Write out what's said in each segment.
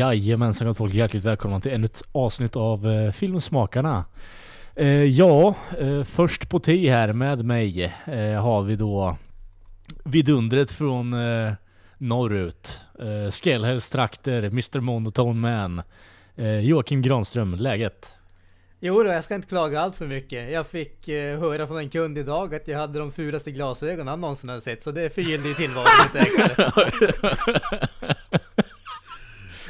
Jajamensan gott folk, hjärtligt välkomna till ännu ett avsnitt av eh, Filmsmakarna. Eh, ja, eh, först på T här med mig eh, har vi då vidundret från eh, norrut. Eh, Skellhälls trakter, Mr Monotone Man. Eh, Joakim Granström, läget? Jo då, jag ska inte klaga allt för mycket. Jag fick eh, höra från en kund idag att jag hade de fulaste glasögonen han någonsin hade sett, så det förgyllde ju tillvaron lite extra.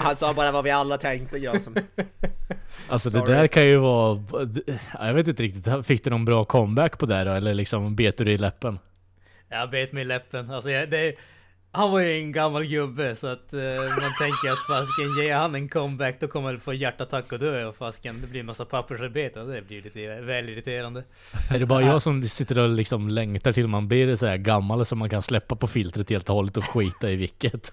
Han sa bara vad vi alla tänkte Granström. Alltså det Sorry. där kan ju vara... Jag vet inte riktigt, fick du någon bra comeback på det då? Eller liksom bet du dig i läppen? Jag bet mig i läppen. Alltså, jag, det, han var ju en gammal gubbe, så att eh, man tänker att fasken, ger han en comeback då kommer han få hjärtattack och dö och fasken, det blir en massa pappersarbete och det blir lite väl irriterande. Är det bara jag som sitter och liksom längtar till man blir så här gammal så man kan släppa på filtret helt och hållet och skita i vilket?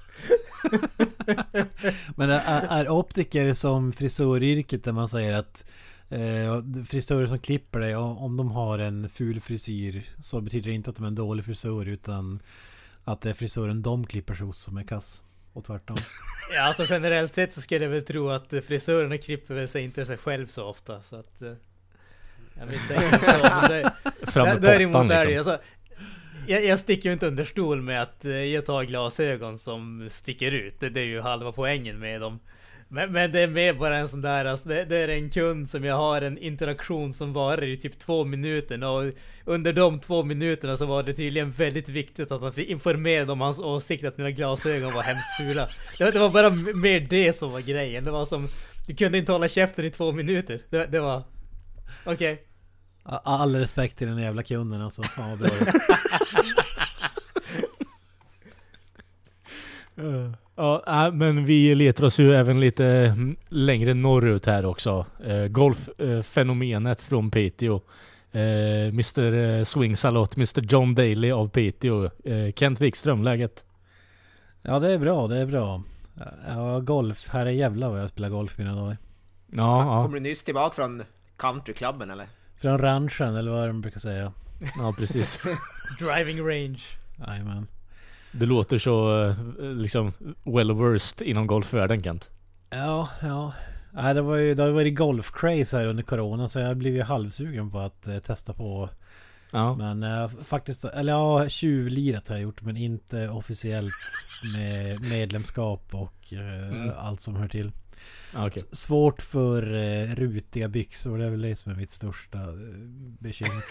Men är, är optiker som frisöryrket där man säger att eh, frisörer som klipper dig, om de har en ful frisyr så betyder det inte att de är en dålig frisör utan att det är frisören de klipper sig hos som är kass. Och tvärtom. Ja, alltså generellt sett så skulle jag väl tro att frisörerna klipper väl sig inte sig själv så ofta, så att... eh, Jag misstänker så, men det, Fram med Däremot pottan är det liksom. alltså, jag, jag sticker ju inte under stol med att eh, jag tar glasögon som sticker ut. Det, det är ju halva poängen med dem. Men, men det är mer bara en sån där, alltså det, det är en kund som jag har en interaktion som varar i typ två minuter och under de två minuterna så var det tydligen väldigt viktigt att han fick informera om hans åsikt att mina glasögon var hemskt fula. Det, var- det var bara mer det som var grejen. Det var som, du kunde inte hålla käften i två minuter. Det, det var, okej. Okay. All respekt till den jävla kunden alltså. Fan vad bra gjort. Ja, äh, men vi letar oss ju även lite mm, längre norrut här också. Eh, golffenomenet från Piteå. Eh, Mr eh, Swing Salot, Mr John Daly av Piteå. Kent Wikström, läget? Ja det är bra, det är bra. Ja, golf. Här är jävla vad jag spelar golf mina dagar. Ja, ja, Kommer du nyss tillbaka från countryklubben eller? Från ranchen eller vad de brukar säga. ja precis. Driving range. Jajamän. Det låter så eh, liksom well versed inom golfvärlden Kent. Ja, ja. Nej, det var ju det har varit golf-craze här under corona så jag blev ju halvsugen på att eh, testa på. Ja. Men eh, faktiskt, eller ja, tjuvlirat har jag gjort men inte officiellt med medlemskap och eh, Mm. allt som hör till. S- Svårt för eh, rutiga byxor, det är väl det som är mitt största eh, bekymmer.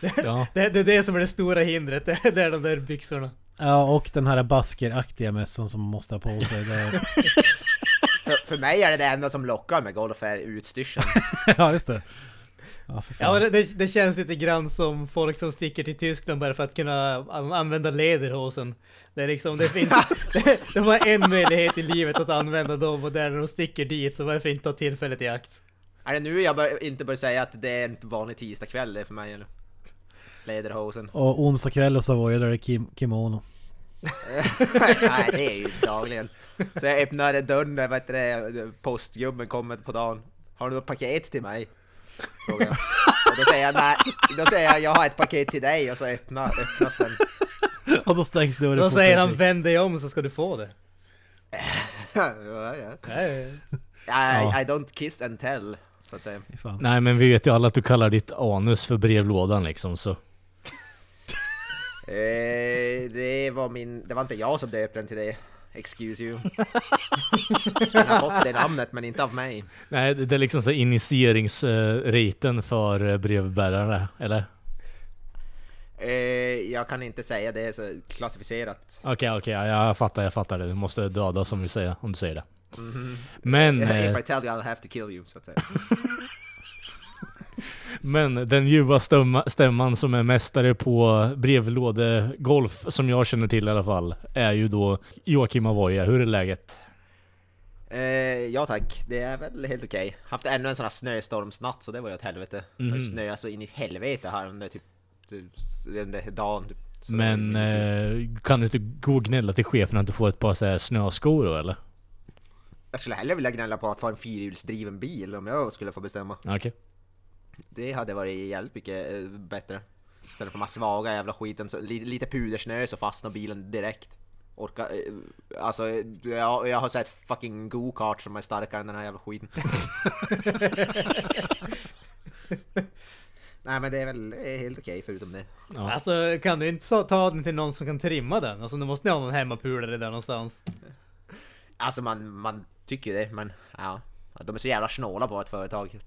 jag. Ja. Det, det är det som är det stora hindret, det, det är de där byxorna. Ja, och den här baskeraktiga mössan som man måste ha på sig. Det, För, för mig är det det enda som lockar med golf är utstyrseln. ja, just det. Ja. Ja, det, det, känns lite grann som folk som sticker till Tyskland bara för att kunna an- använda lederhosen. Det är liksom, det finns, det, de har en möjlighet i livet att använda dem och där när de sticker dit så varför inte ta tillfället i akt? är det nu jag bör, inte bör säga att det är en vanlig tisdagkväll det är för mig eller? Lederhosen. Och onsdag kväll och så var jag där i kim kimono. Nej det är ju dagligen. Så jag öppnar dörren där, vad heter det, postgubben kommer på dagen. Har du något paket till mig? Frågar jag. Och då säger jag nej, då säger jag jag har ett paket till dig och så öppnar, öppnas den. Och då stängs dörren Då säger han vänd dig om så ska du få det. ja, ja. I, Ja. I don't kiss and tell, så att säga. Nej men vi vet ju alla att du kallar ditt anus för brevlådan liksom så. Eh, det var min, det var inte jag som döpte den till det. Excuse you. Den har fått det namnet men inte av mig. Nej det är liksom så initieringsriten för eh, brevbärare, eller? Eh, jag kan inte säga det så klassificerat. Okej okej, ja, jag fattar, jag fattar det. Du måste döda som vi säger, om du säger det. Mhm. Men, If eh, I tell you I'll have to kill you, så att säga. men den ljuva stämma, stämman som är mästare på brevlådegolf, som jag känner till i alla fall, är ju då Joakim Avoya. Hur är läget? ja tack, det är väl helt okej. Haft ännu en sån här snöstormsnatt så det var ju åt helvete. Det ju Mhm. snöat så in i helvete här under typ den där dagen. Typ. Så det Men eh, kan du inte gå och gnälla till chefen att du får ett par så här snöskor då eller? Jag skulle hellre vilja gnälla på att få en fyrhjulsdriven bil om jag skulle få bestämma. Okej. Det hade varit jävligt mycket eh, bättre. Istället för de här svaga jävla skiten, så, li, lite pudersnö så fastnar bilen direkt. Orka, eh, alltså jag, jag har sett fucking go-kart som är starkare än den här jävla skiten. Nej men det är väl helt okej förutom det. Ja. Alltså kan du inte ta- den till någon som kan trimma den? Alltså du måste ha någon hemmapulare där någonstans. Alltså man, man tycker ju det, men ja. De är så jävla snåla på ett företag.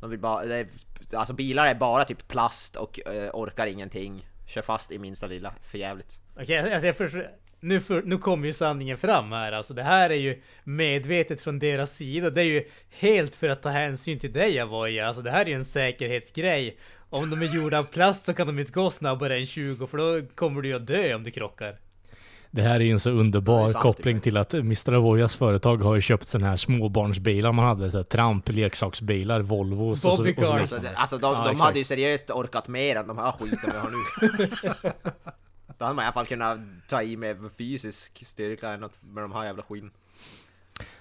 De vill bara, det är, alltså bilar är bara typ plast och eh, orkar ingenting. Kör fast i minsta lilla, för jävligt. Okej, alltså jag förstår. Nu, för, nu kommer ju sanningen fram här. Alltså det här är ju medvetet från deras sida. Det är ju helt för att ta hänsyn till dig Avoya. Alltså det här är ju en säkerhetsgrej. Om de är gjorda av plast så kan de inte gå snabbare än 20 för då kommer du ju att dö om du krockar. Det här är ju en så underbar sant, koppling till att Mr. Avoyas företag har ju köpt sådana här småbarnsbilar man hade. Så här, tramp, leksaksbilar, Volvos och så, och så Bobbycars. vidare. Alltså, alltså de, Ja, de hade ju seriöst orkat mer än de här skiten vi har nu. Då hade man i alla fall kunnat ta i med fysisk styrka än med de här jävla skiten.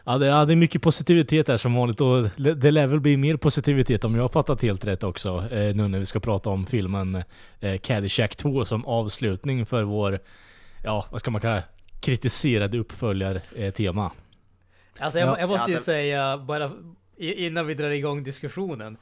Ja det, ja, det är mycket positivitet där som vanligt och det det lär väl bli mer positivitet om jag har fattat helt rätt också. Eh, nu när vi ska prata om filmen eh, Caddyshack 2 som avslutning för vår, ja vad ska man kalla det? kritiserade uppföljartema. Alltså jag, Ja, jag måste ju alltså- säga bara innan vi drar igång diskussionen.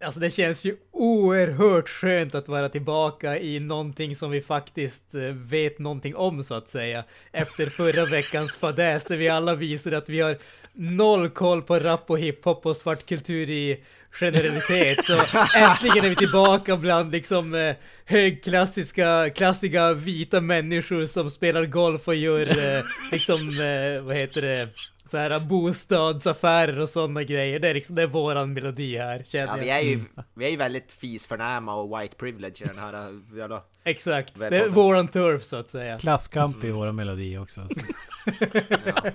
Alltså det känns ju oerhört skönt att vara tillbaka i någonting som vi faktiskt eh, vet någonting om så att säga. Efter förra veckans fadäs där vi alla visade att vi har noll koll på rap och hiphop och svartkultur i generalitet. Så äntligen är vi tillbaka bland liksom eh, högklassiska, klassiga vita människor som spelar golf och gör eh, liksom, vad heter det? Så här bostadsaffärer och sådana grejer. Det är liksom, det är våran melodi här, känner Ja, jag. vi är ju, vi är ju väldigt fisförnäma och white privilege i den här äh, jävla... Exakt, det är våran turf så att säga. Klasskamp i våra melodi också. Så.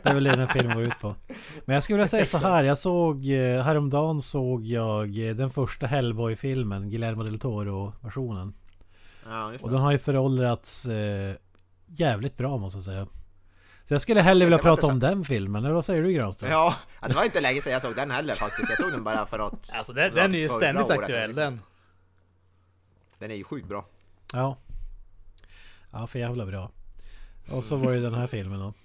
Det är väl det den filmen går ut på. Men jag skulle vilja säga så här. Jag såg eh, häromdagen såg jag eh, den första Hellboy-filmen. Guillermo del Toro-versionen. Ja, Och den har ju föråldrats eh, jävligt bra måste jag säga. Så jag skulle hellre vilja prata om den filmen. Eller vad säger du Granström? Ja, ja, det var inte länge sedan jag såg den heller faktiskt. Jag såg den bara för att... Alltså den, den är ju ständigt året, aktuell den. Den är ju sjukt bra. Ja. Ja, för jävla bra. Och så var det den här filmen då.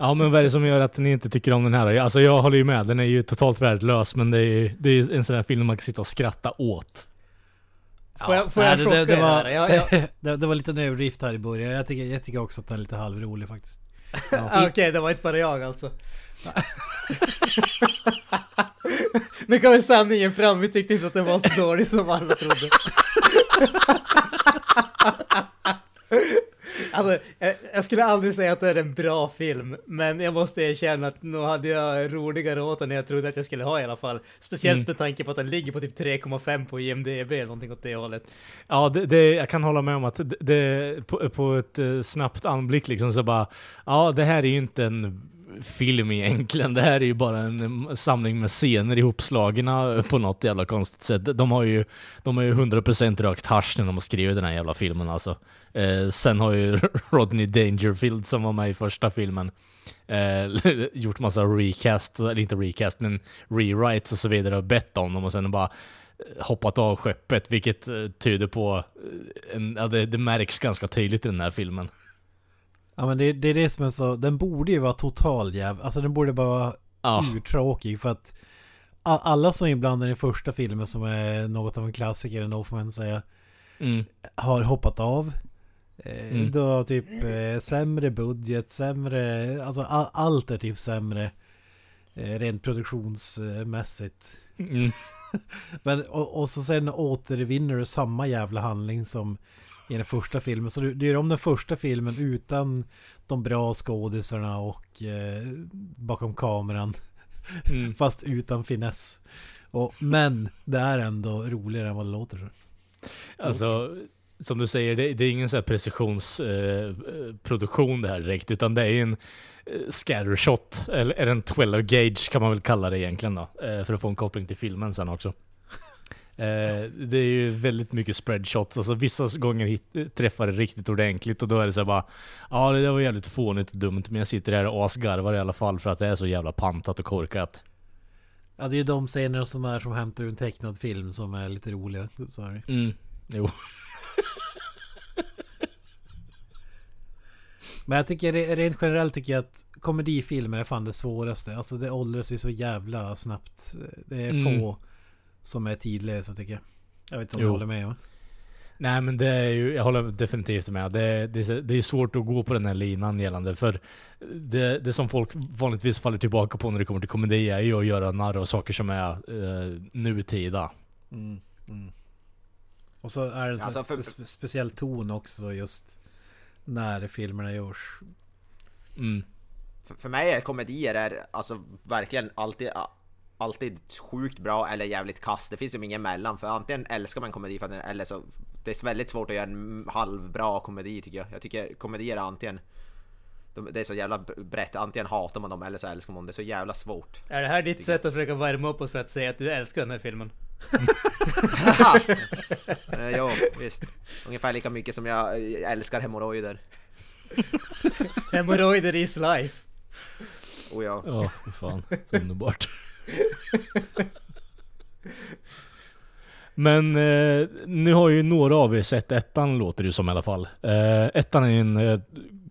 Ja men vad är det som gör att ni inte tycker om den här? Alltså jag håller ju med, den är ju totalt värdelös men det är ju det är en sån här film man kan sitta och skratta åt. Får jag, får jag Nej, det, det, er var, det, det, det var lite en överdrift här i början. Jag tycker, jag tycker också att den är lite halvrolig faktiskt. Ja. Okej, det var inte bara jag alltså. nu kommer sanningen fram, vi tyckte inte att den var så dålig som alla trodde. Alltså, jag, jag skulle aldrig säga att det är en bra film, men jag måste erkänna att nu hade jag roligare åt den än jag trodde att jag skulle ha i alla fall. Speciellt Mm. med tanke på att den ligger på typ 3,5 på IMDB, eller någonting åt det hållet. Ja, det, det, jag kan hålla med om att det, på, på ett eh, snabbt anblick liksom så bara, ja det här är ju inte en film egentligen. Det här är ju bara en samling med scener ihopslagna på något jävla konstigt sätt. De har ju, de har ju 100% rökt hasch när de har skrivit den här jävla filmen alltså. Eh, sen har ju Rodney Dangerfield som var med i första filmen eh, gjort massa recast, eller inte recast men rewrites och så vidare och bett om dem och sen bara eh, hoppat av skeppet vilket eh, tyder på, eh, en, ja, det, det märks ganska tydligt i den här filmen. Ja men det, det är det som är så, den borde ju vara total jäv, alltså den borde bara vara Ja, urtråkig för att alla som är inblandade i första filmen som är något av en klassiker ändå får man säga mm, har hoppat av. Eh, Mm. Du har typ eh, sämre budget, sämre, alltså allt är typ sämre eh, rent produktionsmässigt. mm, Men, och, och så sen återvinner du samma jävla handling som i den första filmen. Så du, gör om den första filmen utan de bra skådisarna och eh, bakom kameran. mm. Fast utan finess. Och, men det är ändå roligare än vad det låter. Så. Alltså, som du säger, det, det är ingen så här precisionsproduktion eh, det här direkt, utan det är en eh, scattershot, eller, eller en 12 gauge kan man väl kalla det egentligen då, eh, för att få en koppling till filmen sen också. Eh, det är ju väldigt mycket spreadshots, alltså vissa gånger hit, träffar det riktigt ordentligt och då är det så bara Ja det där var jävligt fånigt och dumt men jag sitter här och asgarvar i alla fall för att det är så jävla pantat och korkat. Ja det är ju de scener som är som hämtar ur en tecknad film som är lite roliga. Det. Mm, jo. Men jag tycker re- rent generellt tycker jag att komedifilmer är fan det svåraste. Alltså det åldras ju så jävla snabbt. Det är Mm. Som är tidlösa tycker jag. Jag vet inte om du håller med va? Nej men det är ju, jag håller definitivt med. Det, det, är- det är svårt att gå på den här linan gällande. För det, det som folk vanligtvis faller tillbaka på när det kommer till komedi är ju att göra narr av saker som är eh, nutida. Mm. Och så är det en Alltså, alltså, för- spe- speciell ton också just när filmerna görs. Mm. För, för mig är komedier är alltså verkligen alltid, alltid sjukt bra eller jävligt kass. Det finns ju ingen mellan. För antingen älskar man komedi för att den- eller så det är väldigt svårt att göra en halvbra komedi tycker jag. Jag tycker komedier är antingen de, det är så jävla brett, antingen hatar man dem eller så älskar man dem. Det är så jävla svårt. Är det här ditt sätt att försöka värma upp oss för att säga att du älskar den här filmen? eh, jo, visst. Ungefär lika mycket som jag eh, älskar hemorrojder. Hemorrojder is life. Oh, ja. Ja, fy fan. Så underbart. Men eh, nu har ju några av er sett ettan låter det ju som i alla fall. Eh, ettan är ju en eh,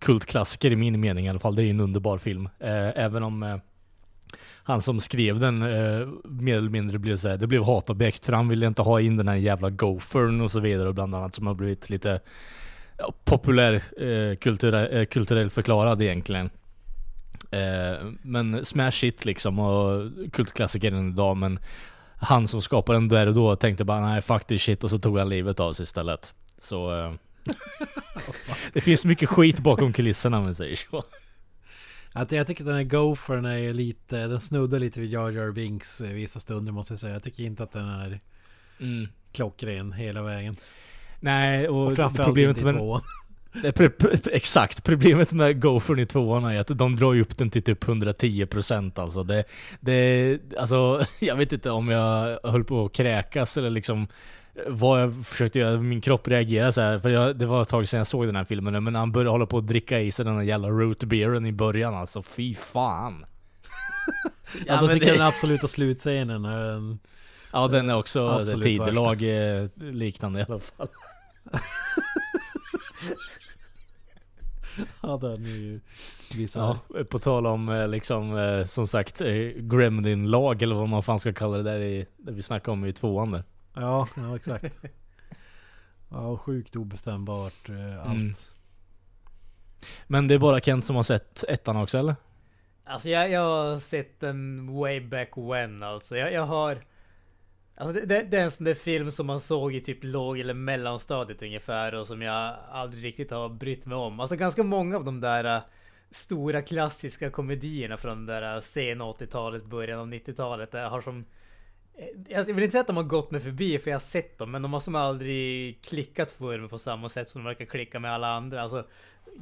kultklassiker i min mening i alla fall. Det är ju en underbar film. Eh, även om eh, han som skrev den eh, mer eller mindre blev så här, det blev hatobjekt för han ville inte ha in den här jävla gofern och så vidare och bland annat som har blivit lite ja, populär eh, kulturell, eh, kulturell förklarad egentligen. Eh, men smash hit liksom och kultklassiker än idag men han som skapade den där och då tänkte bara nej fuck this shit och så tog han livet av sig istället. Så eh, det finns mycket skit bakom kulisserna om man säger så. Att jag tycker att den här Gophern är lite, den snuddar lite vid Jar Jar Binks eh, vissa stunder måste jag säga. Jag tycker inte att den är Mm. klockren hela vägen. Nej och, Och framförallt problemet inte i med tvåan. Eh, Exakt, problemet med Gofern i tvåan är att de drar ju upp den till typ 110% alltså. Det, det, alltså. Jag vet inte om jag höll på att kräkas eller liksom vad jag försökte göra, min kropp reagerade så här. För jag, det var ett tag sedan jag såg den här filmen nu, men han började hålla på att dricka i sig den här jävla root beeren i början alltså. Fy fan. Ja, då men det- den absoluta slutscenen är en... Ja den är också Absolut tidelag eh, liknande i alla fall. Ja den är ju. Ja, på tal om eh, liksom eh, som sagt eh, Gremlin-lag eller vad man fan ska kalla det där i, det vi snackade om i tvåan där. Ja, ja exakt. Ja, sjukt obestämbart allt. Mm. Men det är bara Kent som har sett ettan också eller? Alltså jag, jag har sett den way back when alltså. Jag, jag har... Alltså det, det, det är en sån där film som man såg i typ låg eller mellanstadiet ungefär och som jag aldrig riktigt har brytt mig om. Alltså ganska många av de där äh, stora klassiska komedierna från det där äh, sena 80-talet, början av 90-talet äh, har som... Eh, alltså, jag vill inte säga att de har gått mig förbi för jag har sett dem men de har som aldrig klickat för mig på samma sätt som de verkar klicka med alla andra. Alltså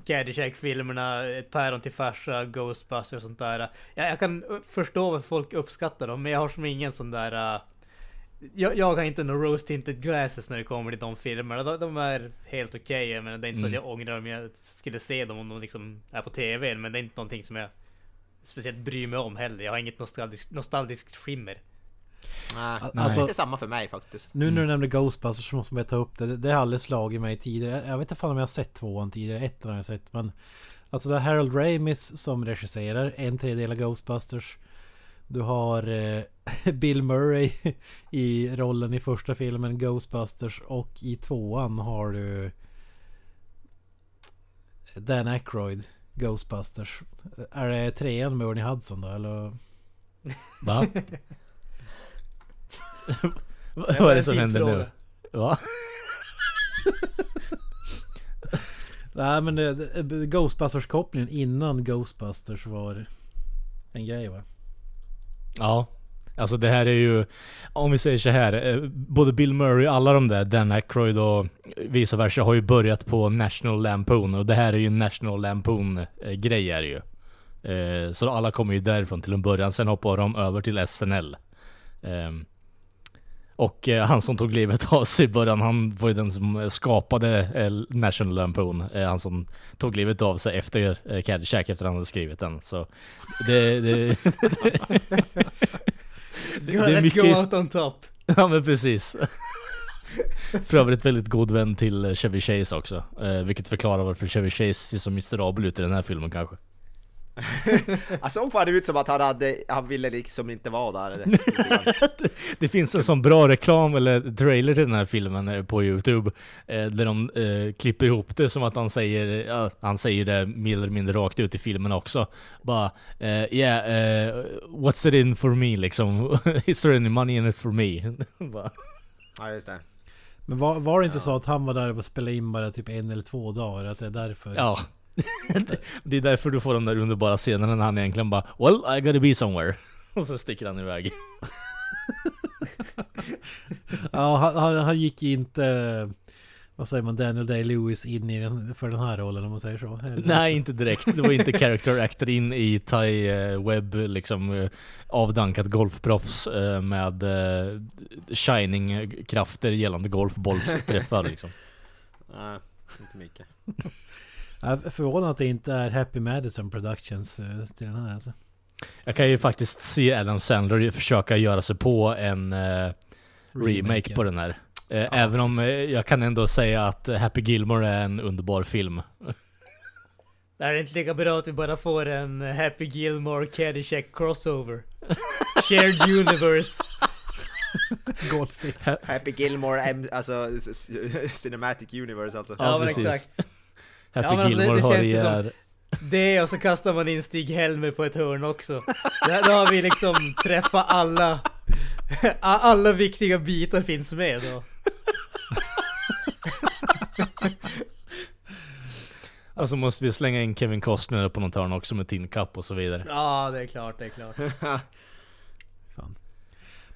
Caddyshack-filmerna, Ett päron till farsa, Ghostbusters och sånt där. Jag, jag kan äh, förstå varför folk uppskattar dem men jag har som ingen sån där... Äh, jag, jag har inte några rose tinted glasses när det kommer till de filmerna. De, de är helt okej. Menar, det är inte så att Mm. jag ångrar om jag skulle se dem om de liksom är på TV. Men det är inte någonting som jag speciellt bryr mig om heller. Jag har inget nostalgiskt, nostalgiskt skimmer. Nej, Al- det är alltså- inte samma för mig faktiskt. Nu Mm. när du nämnde Ghostbusters så måste man ta upp det. Det- Det har aldrig slagit mig tidigare. Jag vet inte fan om jag har sett tvåan tidigare. Ettan har jag sett. Men alltså det är Harold Ramis som regisserar en tredjedel av Ghostbusters. Du har eh, Bill Murray i rollen i första filmen Ghostbusters och i tvåan har du Dan Aykroyd Ghostbusters. Är det trean med Ernie Hudson då eller? Va? Vad är det som händer nu? Va? Nej men det, det, Ghostbusters kopplingen innan Ghostbusters var en grej va? Ja. Alltså det här är ju, om vi säger så här, eh, både Bill Murray och alla de där, Dan Aykroyd och vice versa, har ju börjat på National Lampoon och det här är ju en National Lampoon-grej är det ju. Eh, så alla kommer ju därifrån till en början, sen hoppar de över till SNL. Ehm, och eh, han som tog livet av sig i början, han var ju den som skapade eh, National Lampoon. Eh, Han som tog livet av sig efter eh, Caddyshack, efter han hade skrivit den. Så det... det, det är let's mycket go out on top. Ja men precis. För övrigt väldigt god vän till eh, Chevy Chase också. Eh, vilket förklarar varför Chevy Chase ser så miserabel ut i den här filmen kanske. Han såg fan ut som att han, hade, han ville liksom inte vara där. Det finns en sån bra reklam eller trailer till den här filmen eh, på Youtube. Eh, där de eh, klipper ihop det som att han säger, ja, han säger det mer eller mindre rakt ut i filmen också. Bara eh, yeah, eh, what's it in for me liksom? Is there any money in it for me? Bara, ja, just det. Men var, var det inte så att han var där och spelade in bara typ en eller två dagar? Att det är därför? Ja. det är därför du får de där underbara scenerna när han egentligen bara Well, I gotta be somewhere. Och så sticker han iväg. Ja, han, han, han gick inte... Vad säger man? Daniel Day-Lewis in i den, för den här rollen om man säger så? Eller? Nej, inte direkt. Det var inte character actor in i Ty eh, Webb, liksom eh, avdankat golfproffs eh, med shining-krafter gällande golfbollsträffar liksom. Nej, inte mycket. Jag är förvånad att det inte är Happy Madison Productions eh, till den här alltså. Jag kan ju faktiskt se Adam Sandler försöka göra sig på en eh, remake på den här. Eh, Även om eh, jag kan ändå säga att Happy Gilmore är en underbar film. Det är inte lika bra att vi bara får en Happy Gilmore Caddyshack crossover. Shared universe. Happy Gilmore, alltså Cinematic Universe alltså. Ja, men precis. exakt. Happy Ja, men alltså, det- Gilmore det har känns ju som- ihjäl... Det och så kastar man in Stig-Helmer på ett hörn också. Där, då har vi liksom träffat alla... Alla viktiga bitar finns med då. Och så måste vi slänga in Kevin Costner på något hörn också med Tin Cup och så vidare. Ja, det är klart, det är klart.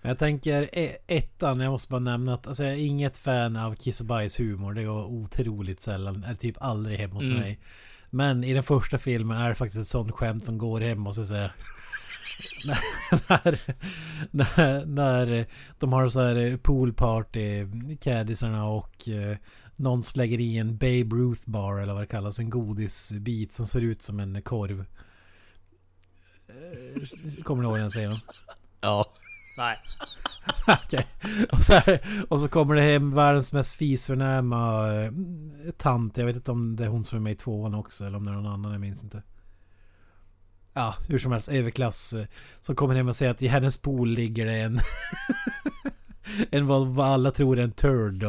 Men jag tänker e- ettan, jag måste bara nämna att alltså, jag är inget fan av kiss och bajs humor. Det går otroligt sällan, är typ aldrig hemma hos Mm. mig. Men i den första filmen är det faktiskt ett sånt skämt som går hem måste jag säga. när, när, när de har så här poolparty, caddisarna och eh, någon slänger i en Babe Ruth bar eller vad det kallas, en godisbit som ser ut som en korv. Eh, Kommer ni ihåg den scenen? Ja. Nej. Okej. Och, så här, och så kommer det hem världens mest fisförnäma eh, tant. Jag vet inte om det är hon som är med i tvåan också eller om det är någon annan, jag minns inte. Ja, hur som helst, överklass. Eh, som kommer hem och säger att i hennes pool ligger det en... en vad, vad alla tror är en turd.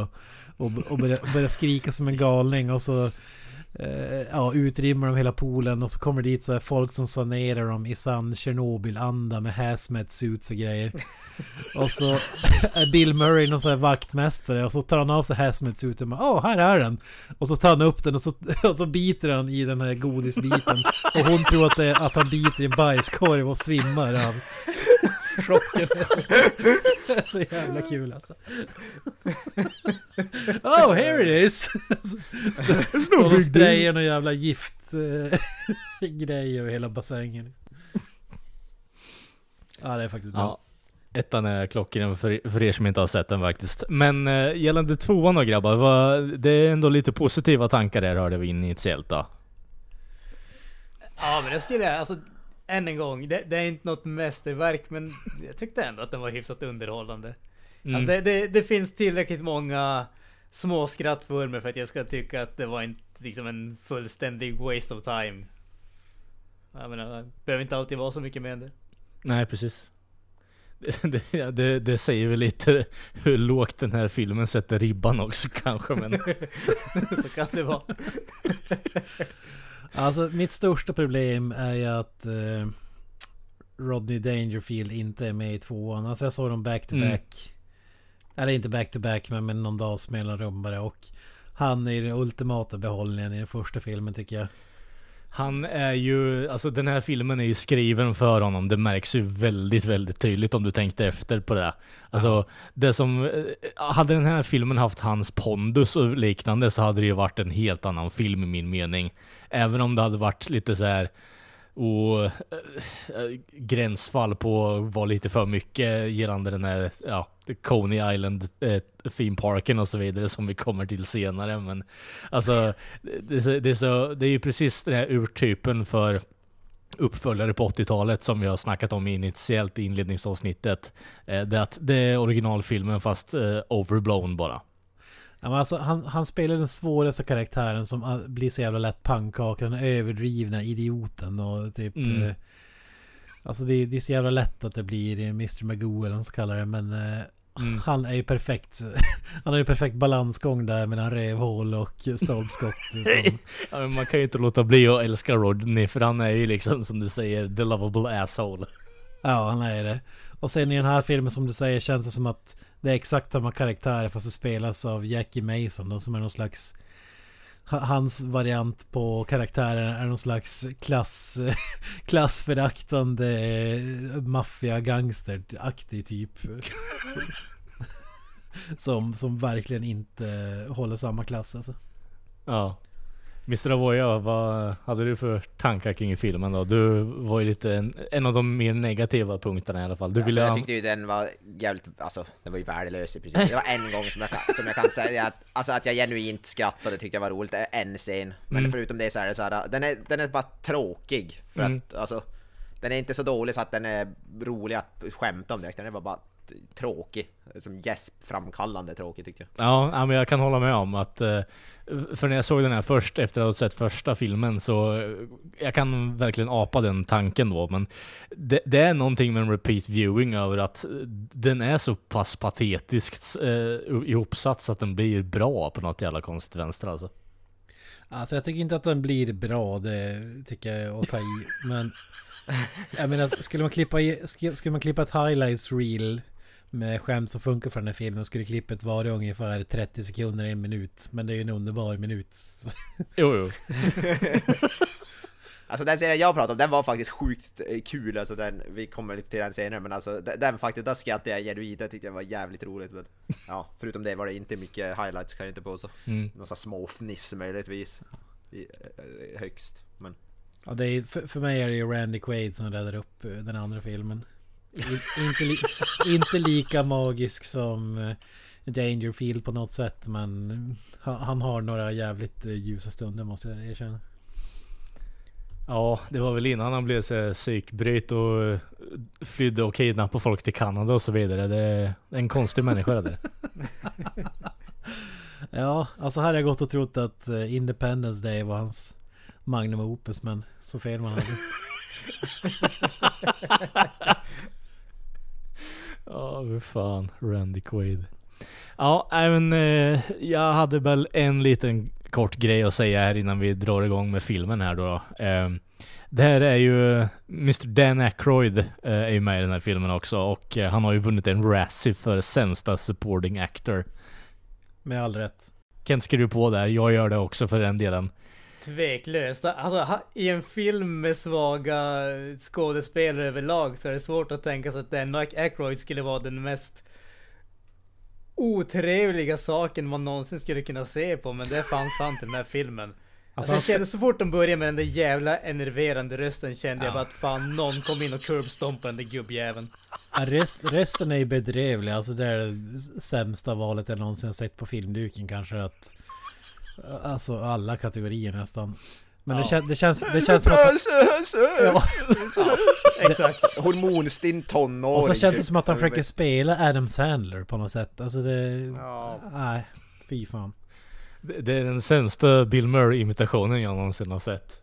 Och, och börjar, börjar skrika som en galning och så... Eh, ja, utrimmar de hela poolen och så kommer dit så här folk som sanerar dem i sann Tjernobyl-anda med hazmat suits och grejer. Och så är Bill Murray någon sån här vaktmästare och så tar han av sig hazmat-suiten och bara Åh, här är den! Och så tar han upp den och så, och så biter han i den här godisbiten. Och hon tror att, det är, att han biter i en bajskorv och svimmar av chocken. Det är så, är så jävla kul alltså. Oh, here it is! Står och sprayar någon jävla gift eh, grej över hela bassängen. Ja, det är faktiskt bra. ja. Ettan är klockren för, för er som inte har sett den faktiskt. Men eh, gällande tvåan då grabbar, vad, det är ändå lite positiva tankar där hörde vi initiellt då. Ja, men det skulle jag... Alltså, än en gång. Det, det är inte något mästerverk, men jag tyckte ändå att den var hyfsat underhållande. Mm. Alltså, det, det, det finns tillräckligt många små skratt för mig för att jag ska tycka att det var inte liksom en fullständig waste of time. Jag menar, det behöver inte alltid vara så mycket med det. Nej, precis. Det, det, det, det säger väl lite hur lågt den här filmen sätter ribban också kanske, men... så kan det vara. Alltså mitt största problem är ju att eh, Rodney Dangerfield inte är med i tvåan. Alltså jag såg dem back to Mm. back. Eller inte back to back men med någon dags mellanrum bara. Och han är den ultimata behållningen i den första filmen tycker jag. Han är ju, alltså den här filmen är ju skriven för honom. Det märks ju väldigt, väldigt tydligt om du tänkte efter på det. Alltså, det som... Eh, hade den här filmen haft hans pondus och liknande så hade det ju varit en helt annan film i min mening. Även om det hade varit lite så här och äh, gränsfall på var lite för mycket gällande den här ja, Coney Island äh, theme parken och så vidare som vi kommer till senare. Men alltså, det, är så, det, är så, det är ju precis den här urtypen för uppföljare på 80-talet som vi har snackat om initiellt i inledningsavsnittet. Äh, det är att det är originalfilmen fast overblown bara. Ja, men alltså, han, han spelar den svåraste karaktären som ah, blir så jävla lätt pannkaka. Den överdrivna idioten och typ... Mm. Eh, alltså det, det är så jävla lätt att det blir eh, Mr. Magoo eller vad man ska kalla det. Men eh, Mm. han är ju perfekt. Han har ju perfekt balansgång där mellan rövhål och stolpskott. som, Ja, man kan ju inte låta bli att älska Rodney för han är ju liksom som du säger the lovable asshole. ja, han är det. Och sen i den här filmen som du säger känns det som att det är exakt samma karaktär fast det spelas av Jackie Mason då, som är någon slags ha- Hans variant på karaktären är någon slags klass, klassföraktande eh, maffia-gangster-aktig typ. Som, som verkligen inte håller samma klass alltså. Ja. Mr. Avoya, vad hade du för tankar kring filmen då? Du var ju lite en, en av de mer negativa punkterna i alla fall. Du Alltså, ville... jag tyckte ju den var jävligt, alltså den var ju värdelös i princip. Det var en gång som jag, som jag kan säga att, alltså att jag genuint skrattade tyckte jag var roligt, en scen. Men Mm. förutom det så är det så här, den är, den är bara tråkig. För Mm. att alltså, den är inte så dålig så att den är rolig att skämta om direkt, den är bara, tråkig. Som gäspframkallande tråkig tyckte jag. Ja, ja, men jag kan hålla med om att... För när jag såg den här först, efter att ha sett första filmen, så... Eh, jag kan verkligen apa den tanken då, men... Det, det är någonting med en repeat viewing över att den är så pass patetiskt eh, ihopsatt så att den blir bra på något jävla konstigt vänster alltså. Alltså jag tycker inte att den blir bra, det tycker jag är att ta i. Men jag menar, skulle man klippa, i, skulle man klippa ett highlights reel med skämt som funkar för den här filmen skulle klippet vara ungefär 30 sekunder, en minut. Men det är ju en underbar minut. Jo, jo. Alltså den serien jag pratade om, den var faktiskt sjukt eh, kul, alltså den, vi kommer lite till den senare men alltså den, den faktiskt, där skrattade jag genuint, det tyckte jag var jävligt roligt men Ja, förutom det var det inte mycket highlights kan jag inte påstå. Mm. Någon sån små fniss möjligtvis. I, eh, högst, men Ja, det är, för, för mig är det ju Randy Quaid som räddar upp eh, den andra filmen. Inte, li, inte lika magisk som eh, Dangerfield på något sätt men eh, han, har några jävligt eh, ljusa stunder måste jag erkänna. Ja, det var väl innan han blev så psykbryt och flydde och kidnappade folk till Kanada och så vidare. Det är en konstig människa det. Ja, alltså här har jag gått och trott att Independence Day var hans Magnum Opus men så fel man hade. Ja, hur fan. Randy Quaid. Ja, även eh, jag hade väl en liten kort grej att säga här innan vi drar igång med filmen här då. Eh, det här är ju Mr Dan Aykroyd eh, är ju med i den här filmen också och eh, han har ju vunnit en Razzie för sämsta supporting actor. Med all rätt. Kent skriver på där, jag gör det också för den delen. Tveklöst. Alltså, i en film med svaga skådespelare överlag så är det svårt att tänka sig att Dan Aykroyd skulle vara den mest otrevliga saken man någonsin skulle kunna se på, men det är fan sant i den här filmen. Alltså, jag kände så fort de började med den där jävla enerverande rösten kände jag Ja. bara att fan någon kom in och curbstompade den där gubbjäveln. Ja, Rest, resten är ju bedrövlig. Alltså det är det sämsta valet jag någonsin sett på filmduken kanske att... Alltså alla kategorier nästan. Men det, kän, det, känns, det känns som att... Ja, Exakt. Hormonstinn tonåring. och så känns det som att han försöker spela Adam Sandler på något sätt. Alltså det... Ja. Nej, fy fan. Det det är den sämsta Bill Murray-imitationen jag någonsin har sett.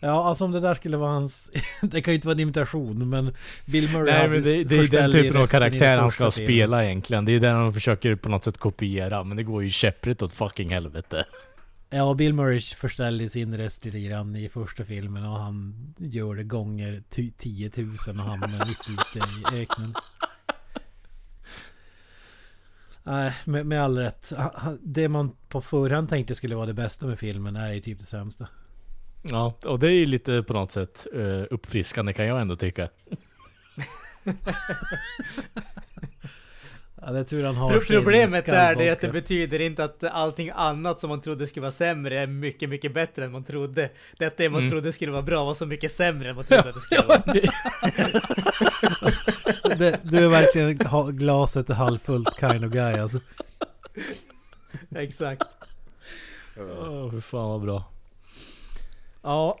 Ja, alltså om det där skulle vara hans... det kan ju inte vara en imitation, men Bill Murray Nej men det, det är den typen av karaktär han ska spela egentligen. Det är den han försöker på något sätt kopiera, men det går ju käpprätt åt fucking helvete. Ja, Bill Murray förställde sin röst lite grann i första filmen och han gör det gånger ty- 10 000 och hamnar mitt ute i öknen. Nej, med, med all rätt. Det man på förhand tänkte skulle vara det bästa med filmen är ju typ det sämsta. Ja, och det är ju lite på något sätt eh, uppfriskande kan jag ändå tycka. Ja, det är tur han har Problemet där det är att det betyder inte att allting annat som man trodde skulle vara sämre är mycket, mycket bättre än man trodde. Det att det man Mm. trodde skulle vara bra var så mycket sämre än man trodde att det skulle vara. det, Du är verkligen glaset är halvfullt kind of guy alltså. Exakt. Åh, fy fan vad bra. Ja,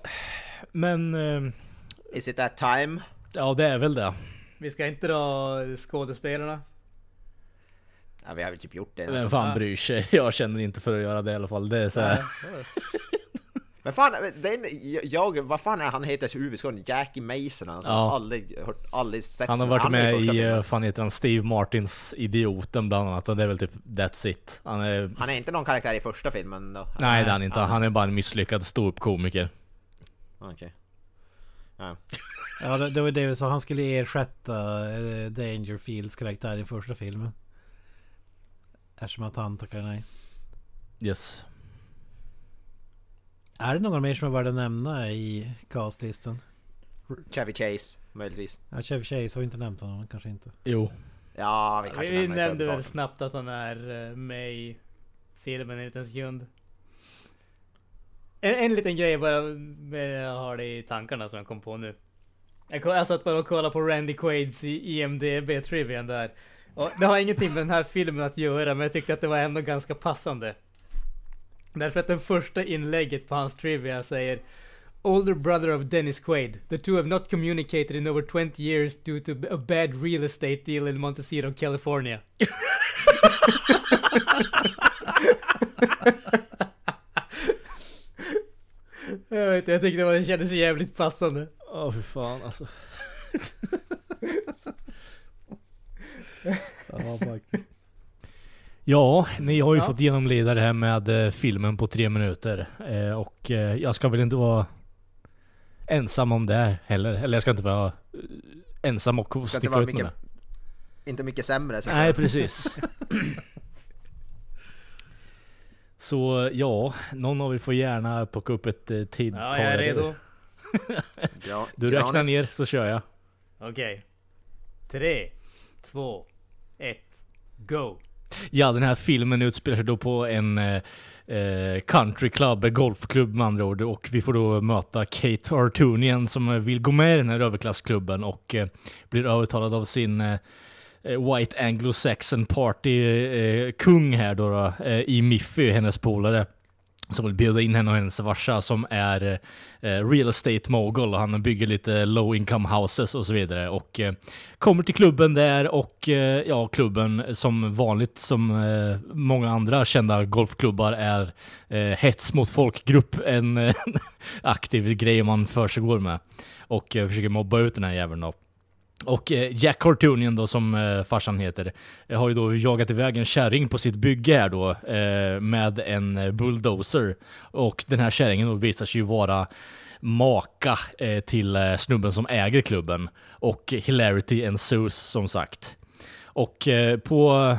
men... eh, Is it that time? Ja, det är väl det. Vi ska inte dra skådespelarna. Ja, vi har väl typ gjort det. Vem fan bryr sig? Jag känner inte för att göra det i alla fall. Det är så här. Men fan, den, jag, vad fan är han heter huvudskådespelaren? Jackie Mason alltså. Ja. Aldrig hört, aldrig sett Han har varit är med i, eh, fan heter han, Steve Martins Idioten bland annat. Och det är väl typ That's It. Han är... Han är inte någon karaktär i första filmen då? Nej det är han inte. Han är bara en misslyckad ståuppkomiker. Okej. Ja. Ja, det, det var det vi sa. Han skulle ersätta eh, Dangerfields karaktär i första filmen. Eftersom att han tackar nej. Yes. Är det någon mer som är värd att nämna i castlistan? Chevy Chase, möjligtvis. Ja, Chevy Chase har vi inte nämnt honom, kanske inte. Jo. Ja, vi kanske vi nämnde väl snabbt att han är eh, med i filmen en liten sekund. En, en liten grej bara, med, jag har det i tankarna som jag kom på nu. Jag, jag satt bara och kollade på Randy Quaid's i IMDB-trivian där. Och det har ingenting med den här filmen att göra, men jag tyckte att det var ändå ganska passande. Därför att det första inlägget på hans trivia säger Older brother of Dennis Quaid. The two have not communicated in over 20 years due to a bad real estate deal in Montecito, California. jag, vet, inte, jag tyckte det, var, det kändes jävligt passande. Åh fy fan alltså. Ja, faktiskt. Ja, ni har ju Ja. fått genomlida det här med eh, filmen på tre minuter. Eh, och eh, jag ska väl inte vara ensam om det heller. Eller jag ska inte vara ensam och sticka ut med mycket, det. inte mycket sämre så Nej, precis. Så ja, någon av er får gärna plocka upp ett eh, tidtal. Ja, jag är redo. Du räknar ner så kör jag. Okej. Tre, två, ett, go! Ja, den här filmen utspelar sig då på en eh, eh, country club, en golfklubb med andra ord. Och vi får då möta Kate Artunian som vill gå med i den här överklassklubben och eh, blir övertalad av sin eh, Eh, white Anglo-Saxon Party-kung eh, här då, då eh, i Miffy, hennes polare. Som vill bjuda in henne och hennes farsa som är eh, real estate mogul och han bygger lite low income houses och så vidare. Och eh, kommer till klubben där och eh, ja, klubben som vanligt som eh, många andra kända golfklubbar är eh, hets mot folkgrupp. En eh, aktiv grej man försiggår med. Och eh, försöker mobba ut den här jäveln då. Och eh, Jack Cartoonian då som eh, farsan heter, har ju då jagat iväg en kärring på sitt bygge här då eh, med en bulldozer. Och den här kärringen då visar sig ju vara maka till snubben som äger klubben. Och hilarity ensues som sagt. Och på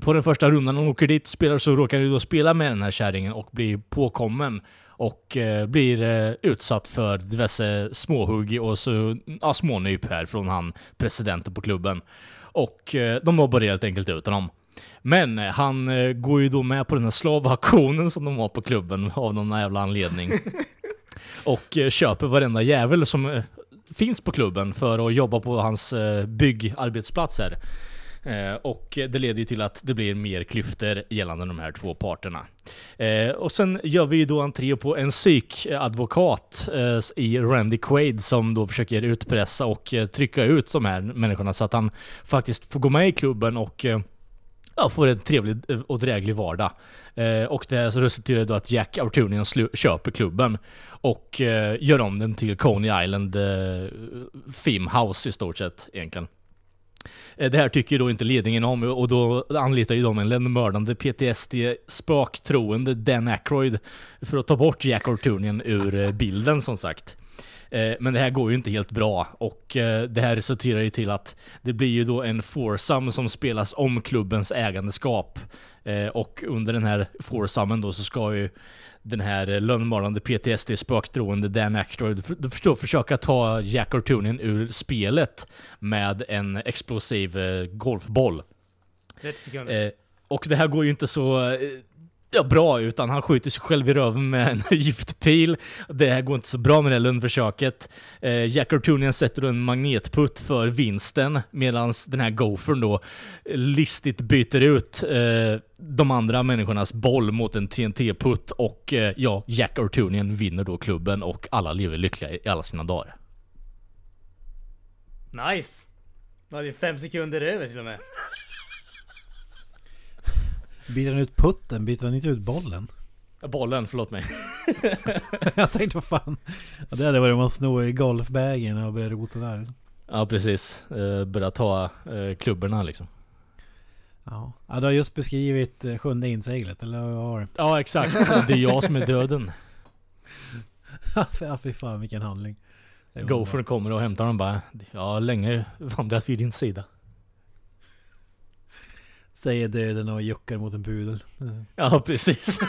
på den första rundan när hon åker dit och spelar så råkar du då spela med den här kärringen och blir påkommen och eh, blir eh, utsatt för diverse småhugg och så, ja, smånyp här från han presidenten på klubben. Och eh, de mobbar helt enkelt ut honom. Men eh, han eh, går ju då med på den här slavaktionen som de har på klubben av någon jävla anledning. och eh, köper varenda jävel som finns på klubben för att jobba på hans byggarbetsplatser. Eh, och det leder ju till att det blir mer klyftor gällande de här två parterna. Eh, och sen gör vi ju då entré på en psykadvokat eh, i Randy Quaid som då försöker utpressa och eh, trycka ut de här människorna så att han faktiskt får gå med i klubben och eh, ja, får en trevlig eh, och dräglig vardag. Eh, och det så resulterar då att Jack Artunian köper klubben och eh, gör om den till Coney Island eh, Theme House i stort sett egentligen. Eh, det här tycker då inte ledningen om och då anlitar ju de en lönnmördande PTSD spöktroende Dan Aykroyd för att ta bort Jack Artunian ur eh, bilden som sagt. Eh, men det här går ju inte helt bra och det här resulterar ju till att det blir ju då en foursome som spelas om klubbens ägandeskap. Och under den här foursomen då så ska ju den här eh, lönnmördande PTSD spöktroende Dan Aykroyd du förstår, försöka ta Jack Artunian ur spelet med en explosiv eh, golfboll. 30 sekunder. Eh, och det här går ju inte så eh, bra utan han skjuter sig själv i röven med en giftpil. Det här går inte så bra med det här lundförsöket. Eh, Jack Artunian sätter då en magnetputt för vinsten medan den här gophern då listigt byter ut eh, de andra människornas boll mot en TNT-putt och eh, ja, Jack Artunian vinner då klubben och alla lever lyckliga i alla sina dagar. Nice! Nu hade ju fem sekunder över till och med. Byter han ut putten? Byter han inte ut bollen? Bollen, förlåt mig. jag tänkte vad fan. Ja, det hade varit om man snor i golfbagen och börjar rota där. Ja precis. Eh, börja ta eh, klubborna liksom. Ja. ja, du har just beskrivit eh, sjunde inseglet, eller vad har du? Ja exakt. Det är jag som är döden. ja fy fan vilken handling. Gopher kommer och hämtar dem bara. Jag har länge vandrat vid din sida. Säger döden och juckar mot en pudel. Ja, precis.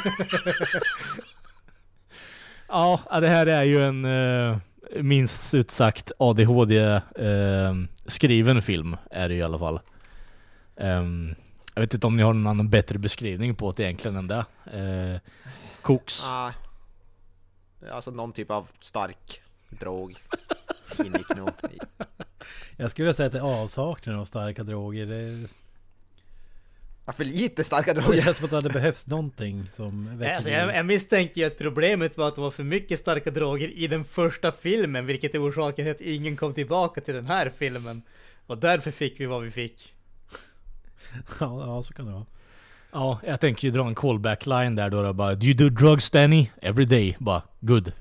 ja, det här är ju en eh, minst ut sagt ADHD-skriven film. Är det i alla fall. Ehm, jag vet inte om ni har någon annan bättre beskrivning på det egentligen än det. Uh, koks. Ah, alltså någon typ av stark drog nog i. Jag skulle säga att det är avsaknaden av starka droger. Det, för lite starka det droger. känns som att det hade behövts någonting som väcker Alltså, jag, jag misstänker ju att problemet var att det var för mycket starka droger i den första filmen, vilket är orsaken till att ingen kom tillbaka till den här filmen. Och därför fick vi vad vi fick. Ja, ja, så kan det vara. Ja, jag tänker ju dra en callback line där då. då bara Do you do drugs Danny? Every day. Bara good.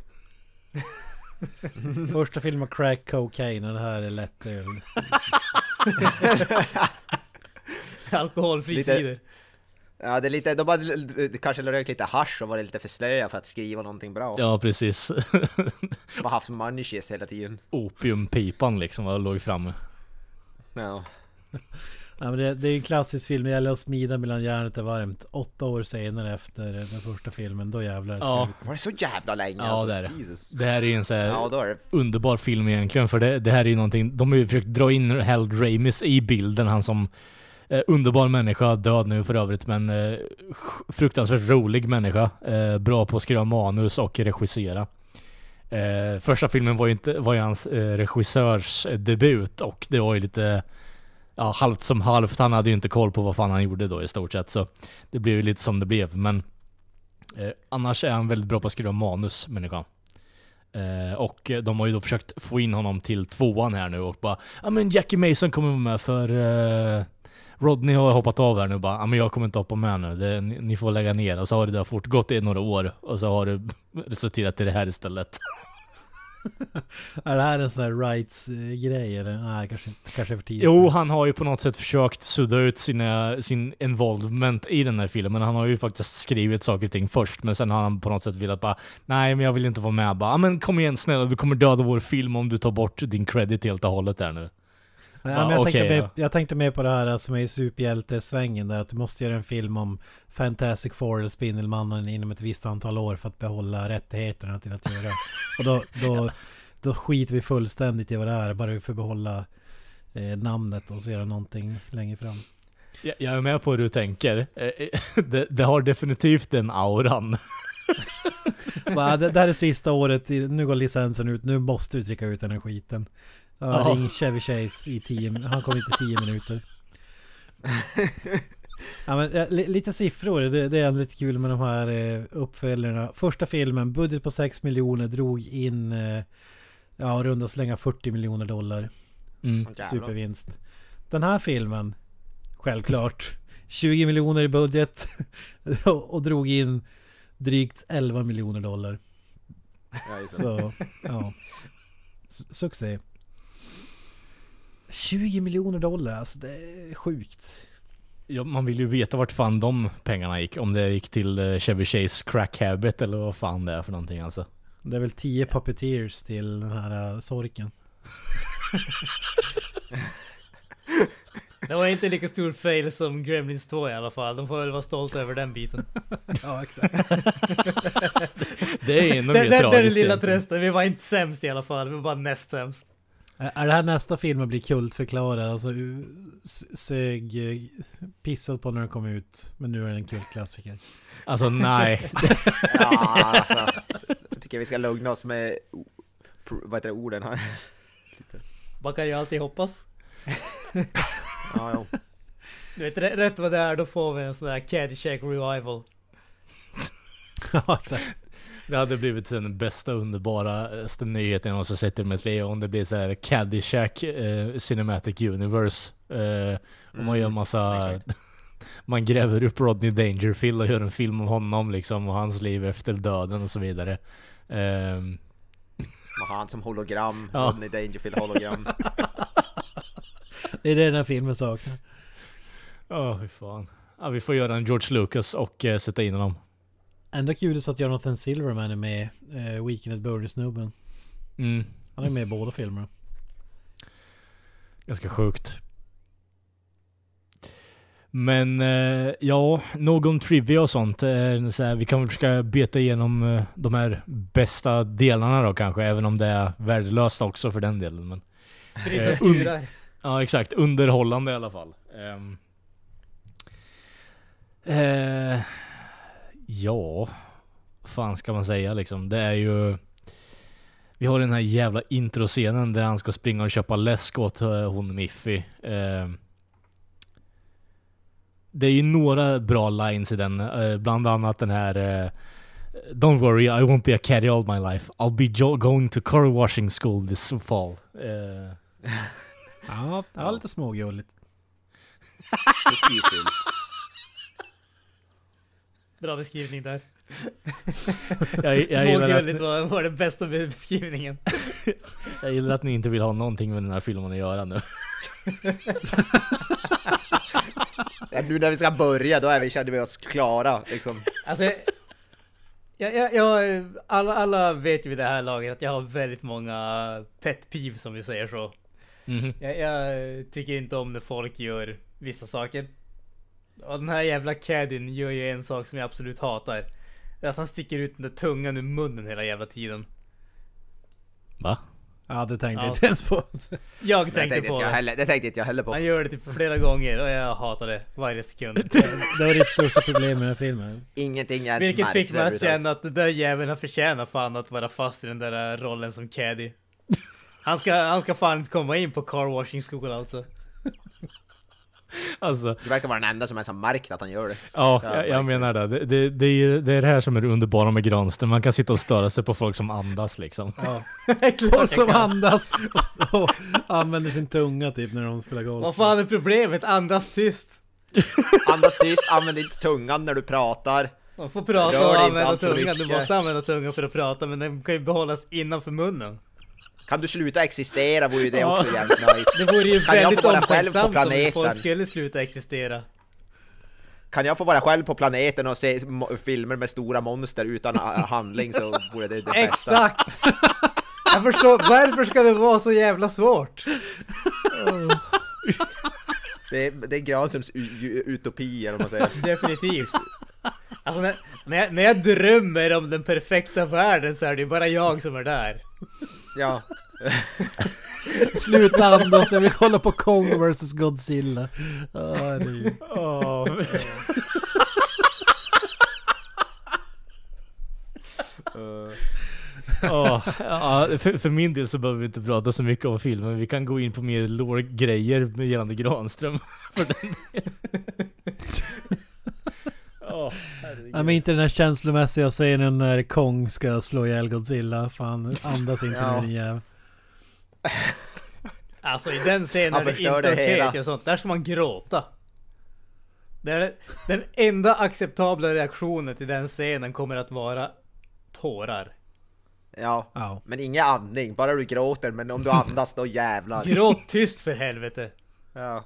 Första filmen crack cocaine och det här är lätt öl. Alkoholfri Lite- cider. Ja, det är lite, de hade kanske rökt lite hasch och varit lite för slöa för att skriva någonting bra. Ja, precis. Har haft munchies hela tiden. Opiumpipan liksom var låg framme. Ja. Ja, men det, det är en klassisk film, det gäller att smida medan järnet är varmt. Åtta år senare efter den första filmen, då jävlar. Ja. Var det så jävla länge Ja, alltså? det är det. Jesus. Det här är ju en så här Ja, då är det... underbar film egentligen för det, det här är ju någonting, de har ju försökt dra in Harold Ramis i bilden, han som eh, underbar människa, död nu för övrigt men eh, fruktansvärt rolig människa. Eh, bra på att skriva manus och regissera. Eh, första filmen var ju, inte, var ju hans eh, regissörs eh, debut och det var ju lite ja, halvt som halvt. Han hade ju inte koll på vad fan han gjorde då i stort sett så det blev ju lite som det blev men eh, annars är han väldigt bra på att skriva manus, människan. Eh, och de har ju då försökt få in honom till tvåan här nu och bara Ja men Jackie Mason kommer vara med för eh, Rodney har hoppat av här nu bara Ja men jag kommer inte hoppa med nu, det, ni, ni får lägga ner. Och så har det där fortgått i några år och så har det resulterat i det här istället. Är det här en sån här rights-grej eller? Nej, kanske, kanske är för tidigt. Jo, han har ju på något sätt försökt sudda ut sina, sin involvement i den här filmen. Han har ju faktiskt skrivit saker och ting först, men sen har han på något sätt velat bara Nej, men jag vill inte vara med. Bara, "Ja, men kom igen snälla, du kommer döda vår film om du tar bort din credit helt och hållet där nu. Ja, men jag, okej, tänkte ja. jag tänkte mer på det här som är i superhjältesvängen där att du måste göra en film om Fantastic Four eller Spindelmannen inom ett visst antal år för att behålla rättigheterna till att göra. Och då, då, då skiter vi fullständigt i vad det är, bara vi får behålla eh, namnet och så göra någonting längre fram. Jag, jag är med på hur du tänker. Eh, eh, Det, det har definitivt den auran. Va, det, det här är sista året, nu går licensen ut, nu måste vi trycka ut den här skiten. Ja, Ja. Ring Chevy Chase i tio, han kommer inte i tio minuter. Ja, men, li, lite siffror, det, det är lite kul med de här eh, uppföljarna. Första filmen, budget på 6 miljoner, drog in eh, ja, runda slänga 40 miljoner dollar. Mm. Supervinst. Den här filmen, självklart, 20 miljoner i budget och, och drog in drygt 11 miljoner dollar. Ja. Så, ja. S- Succé. 20 miljoner dollar, alltså det är sjukt. Ja, man vill ju veta vart fan de pengarna gick. Om det gick till eh, Chevy Chase crack habit eller vad fan det är för någonting alltså. Det är väl 10 puppeteers till den här uh, sorken. Det var inte lika stor fail som Gremlins 2 i alla fall. De får väl vara stolta över den biten. Ja, exakt. Det är Det, mer det, det är den tragiskt lilla trösten. Vi var inte sämst i alla fall. Vi var bara näst sämst. Är det här nästa film att bli kultförklarad? Alltså sög eh, pissat på när den kom ut. Men nu är den en kultklassiker. Alltså nej. Ja, alltså. Jag tycker vi ska lugna oss med vad heter det, orden här. Man kan ju alltid hoppas. Ja, jo. Du vet, rätt rätt vad det är, då får vi en sån där Caddyshack revival. ja, exakt. Det hade blivit den bästa underbaraste nyheten jag någonsin sett i mitt liv om det blir så här Caddyshack eh, Cinematic Universe. Eh, och man gör massa... exakt. man gräver upp Rodney Dangerfield och gör en film om honom liksom och hans liv efter döden och så vidare. Ehm, Man har han som hologram, Ja. Rodney Dangerfield hologram. Det är det den här filmen saknar. Ja, fy fan. Ja, vi får göra en George Lucas och eh, sätta in honom. Ändå kul så att Jonathan Silverman är med. Eh, Weekend at Bernie-snubben. Mm. Han är med i båda filmerna. Ganska sjukt. Men eh, ja, någon trivia och sånt. Eh, så här, vi kan väl försöka beta igenom eh, de här bästa delarna då kanske, även om det är värdelöst också för den delen. Men, Sprit Eh, och skurar. ja, exakt. Underhållande i alla fall. Ja, fan ska man säga liksom? Det är ju... Vi har den här jävla introscenen där han ska springa och köpa läsk åt eh, hon Miffy. Ehm. det är ju några bra lines i den, eh, bland annat den här eh, Don't worry, I won't be a caddy all my life. I'll be jo- going to car washing school this fall. Ja, ja lite smågulligt. Bra beskrivning där. jag, jag, Smågulligt att, var, var den bästa beskrivningen. jag gillar att ni inte vill ha någonting med den här filmen att göra nu. Ja, nu när vi ska börja, då är vi, känner vi oss klara liksom. Alltså, jag, jag, jag, alla, alla vet ju vid det här laget att jag har väldigt många pet peeves som vi säger så. Mhm. Jag, jag tycker inte om när folk gör vissa saker. Och den här jävla caddien gör ju en sak som jag absolut hatar. Det är att han sticker ut den där tungan ur munnen hela jävla tiden. Va? Ja, det tänkte Ja. jag inte ens på. Jag Det tänkte tänkte, på jag det. heller, det tänkte inte jag heller på. Han gör det typ flera gånger och jag hatar det varje sekund. Det var ditt största problem med den filmen. Ingenting ens Vilket fick mig att känna att den där jäveln har förtjänat fan att vara fast i den där rollen som caddy. Han ska, han ska fan inte komma in på car washing school alltså. Alltså, Du verkar vara den enda som ens har märkt att han gör det. ja, Ja, jag, jag menar det. Det, det, det, är, det är det här som är det underbara med Granström. Man kan sitta och störa sig på folk som andas liksom. Ja. Klart som andas och, och använder sin tunga typ när de spelar golf. Vad fan är problemet? Andas tyst. Andas tyst, använd inte tungan när du pratar. Man får prata Rör och använda tungan. Du måste använda tungan för att prata men den kan ju behållas innanför munnen. Kan du sluta existera vore ju det också jävligt nice. Det vore ju Kan jag väldigt omtänksamt om folk skulle sluta existera. Kan jag få vara själv på planeten och se filmer med stora monster utan handling så vore det det bästa. Exakt! Jag förstår, varför ska det vara så jävla svårt? Det är, det är Granströms utopier om man säger. Definitivt. Alltså när, när, jag, när jag drömmer om den perfekta världen så är det bara jag som är där. Ja. Sluta andas, jag vill kolla på Kong vs Godzilla. Ja, det är ju... Ja, ja, för, för min del så behöver vi inte prata så mycket om filmen. Vi kan gå in på mer lore-grejer med gällande Granström. För den. Herregud. Nej men inte den här känslomässiga scenen när Kong ska slå ihjäl Godzilla. Fan, andas inte Ja. med din jävel. Alltså i den scenen är det inte okej sånt. Där ska man gråta. Det är den enda acceptabla reaktionen till den scenen kommer att vara tårar. Ja. Ja. Men ingen andning, bara du gråter, men om du andas då jävlar. Gråt tyst för helvete. Ja.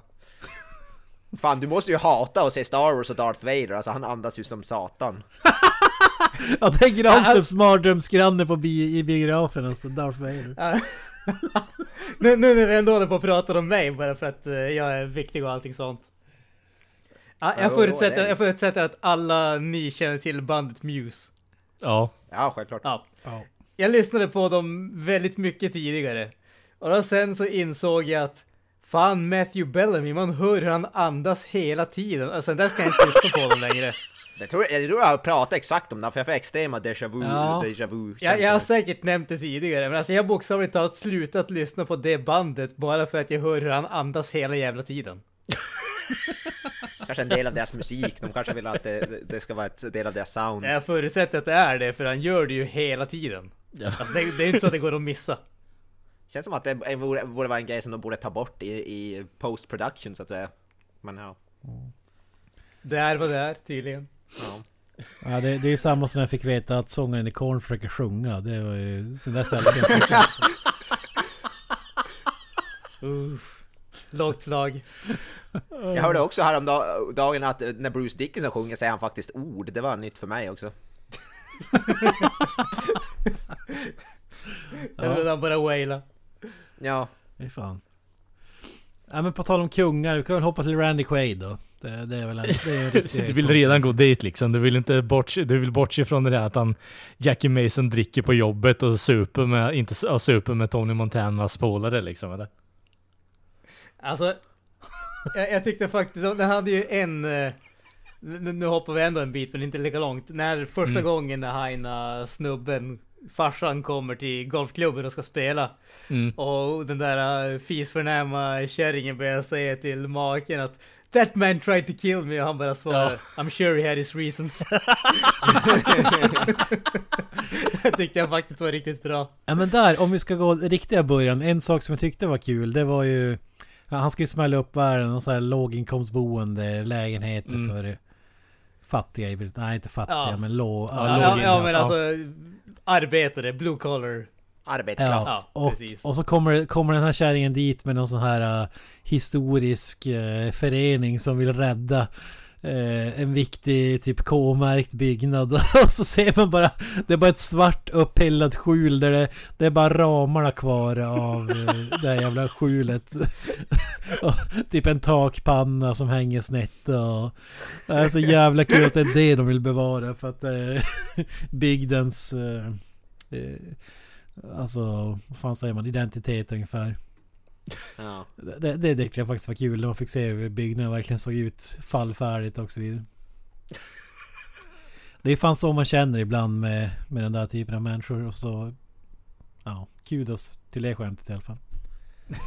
Fan, du måste ju hata att se Star Wars och Darth Vader, alltså han andas ju som satan. Jag tänker Granströms mardrömsgranne på bi i biografen, alltså Darth Vader. Ja. nu, nu när vi ändå håller på och pratar om mig bara för att eh, jag är viktig och allting sånt. Ja, Ja, jag, förutsätter, är det. jag förutsätter att alla ni känner till bandet Muse. Ja. Ja, självklart. Ja. Ja. Jag lyssnade på dem väldigt mycket tidigare. Och då sen så insåg jag att Fan Matthew Bellamy, man hör hur han andas hela tiden. Sen dess kan jag inte lyssna på dem längre. Det tror jag, jag tror jag har pratat exakt om det, för jag får extrema déjà vu, Ja. déjà vu Jag, jag har säkert nämnt det tidigare, men alltså jag bokstavligt talat slutat lyssna på det bandet bara för att jag hör hur han andas hela jävla tiden. Kanske en del av deras musik, de kanske vill att det, det ska vara ett del av deras sound. Jag förutsätter att det är det, för han gör det ju hela tiden. Ja. Alltså det, det är inte så att det går att missa. Känns som att det borde, borde vara en grej som de borde ta bort i, i post production så att säga. Men ja. Det är vad det är, tydligen. ja. Ja, det, det är ju samma som när jag fick veta att sångaren i Korn försöker sjunga. Det var ju... Sen dess har Uff. Lågt slag. Jag hörde också häromdagen att när Bruce Dickinson sjunger säger han faktiskt ord. Det var nytt för mig också. Jag trodde han bara waila. Ja, Fy fan. Ja men på tal om kungar, vi kan väl hoppa till Randy Quaid då. Det, det är väl en, det är en riktig... Du vill redan gå dit liksom. Du vill inte bortse, du vill bortse från det där att han Jackie Mason dricker på jobbet och super med, inte super med Tony Montanas polare liksom eller? Alltså, jag, jag tyckte faktiskt, den hade ju en... eh, Nu, nu hoppar vi ändå en bit men inte lika långt. När första Mm. gången när Haina snubben, farsan kommer till golfklubben och ska spela. Mm. Och den där uh, fisförnäma kärringen börjar säga till maken att That man tried to kill me och han bara svarar I'm sure he had his reasons. det tyckte jag faktiskt var riktigt bra. Ja men där, om vi ska gå riktiga början. En sak som jag tyckte var kul, det var ju... Ja, han ska ju smälla upp världen och så här låginkomstboende, lägenheter Mm. för fattiga. i- Nej inte fattiga Ja. men låg... Ja, Ja, ja, ja men alltså arbetare, blue collar. arbetsklass. Ja, och, precis. och så kommer, kommer den här kärringen dit med någon sån här uh, historisk uh, förening som vill rädda eh, en viktig typ K-märkt byggnad. och så ser man bara, det är bara ett svart upphällat skjul där det, det är bara ramarna kvar av eh, det här jävla skjulet. och typ en takpanna som hänger snett och det är så jävla kul att det är det de vill bevara för att eh, bygdens eh, eh, Alltså, vad fan säger man? Identitet ungefär. Ja. Det, det tyckte jag faktiskt var kul man fick se hur byggnaden verkligen såg ut fallfärdigt och så vidare. Det är fan så man känner ibland med, med den där typen av människor och så... Ja, kudos till det skämtet i alla fall.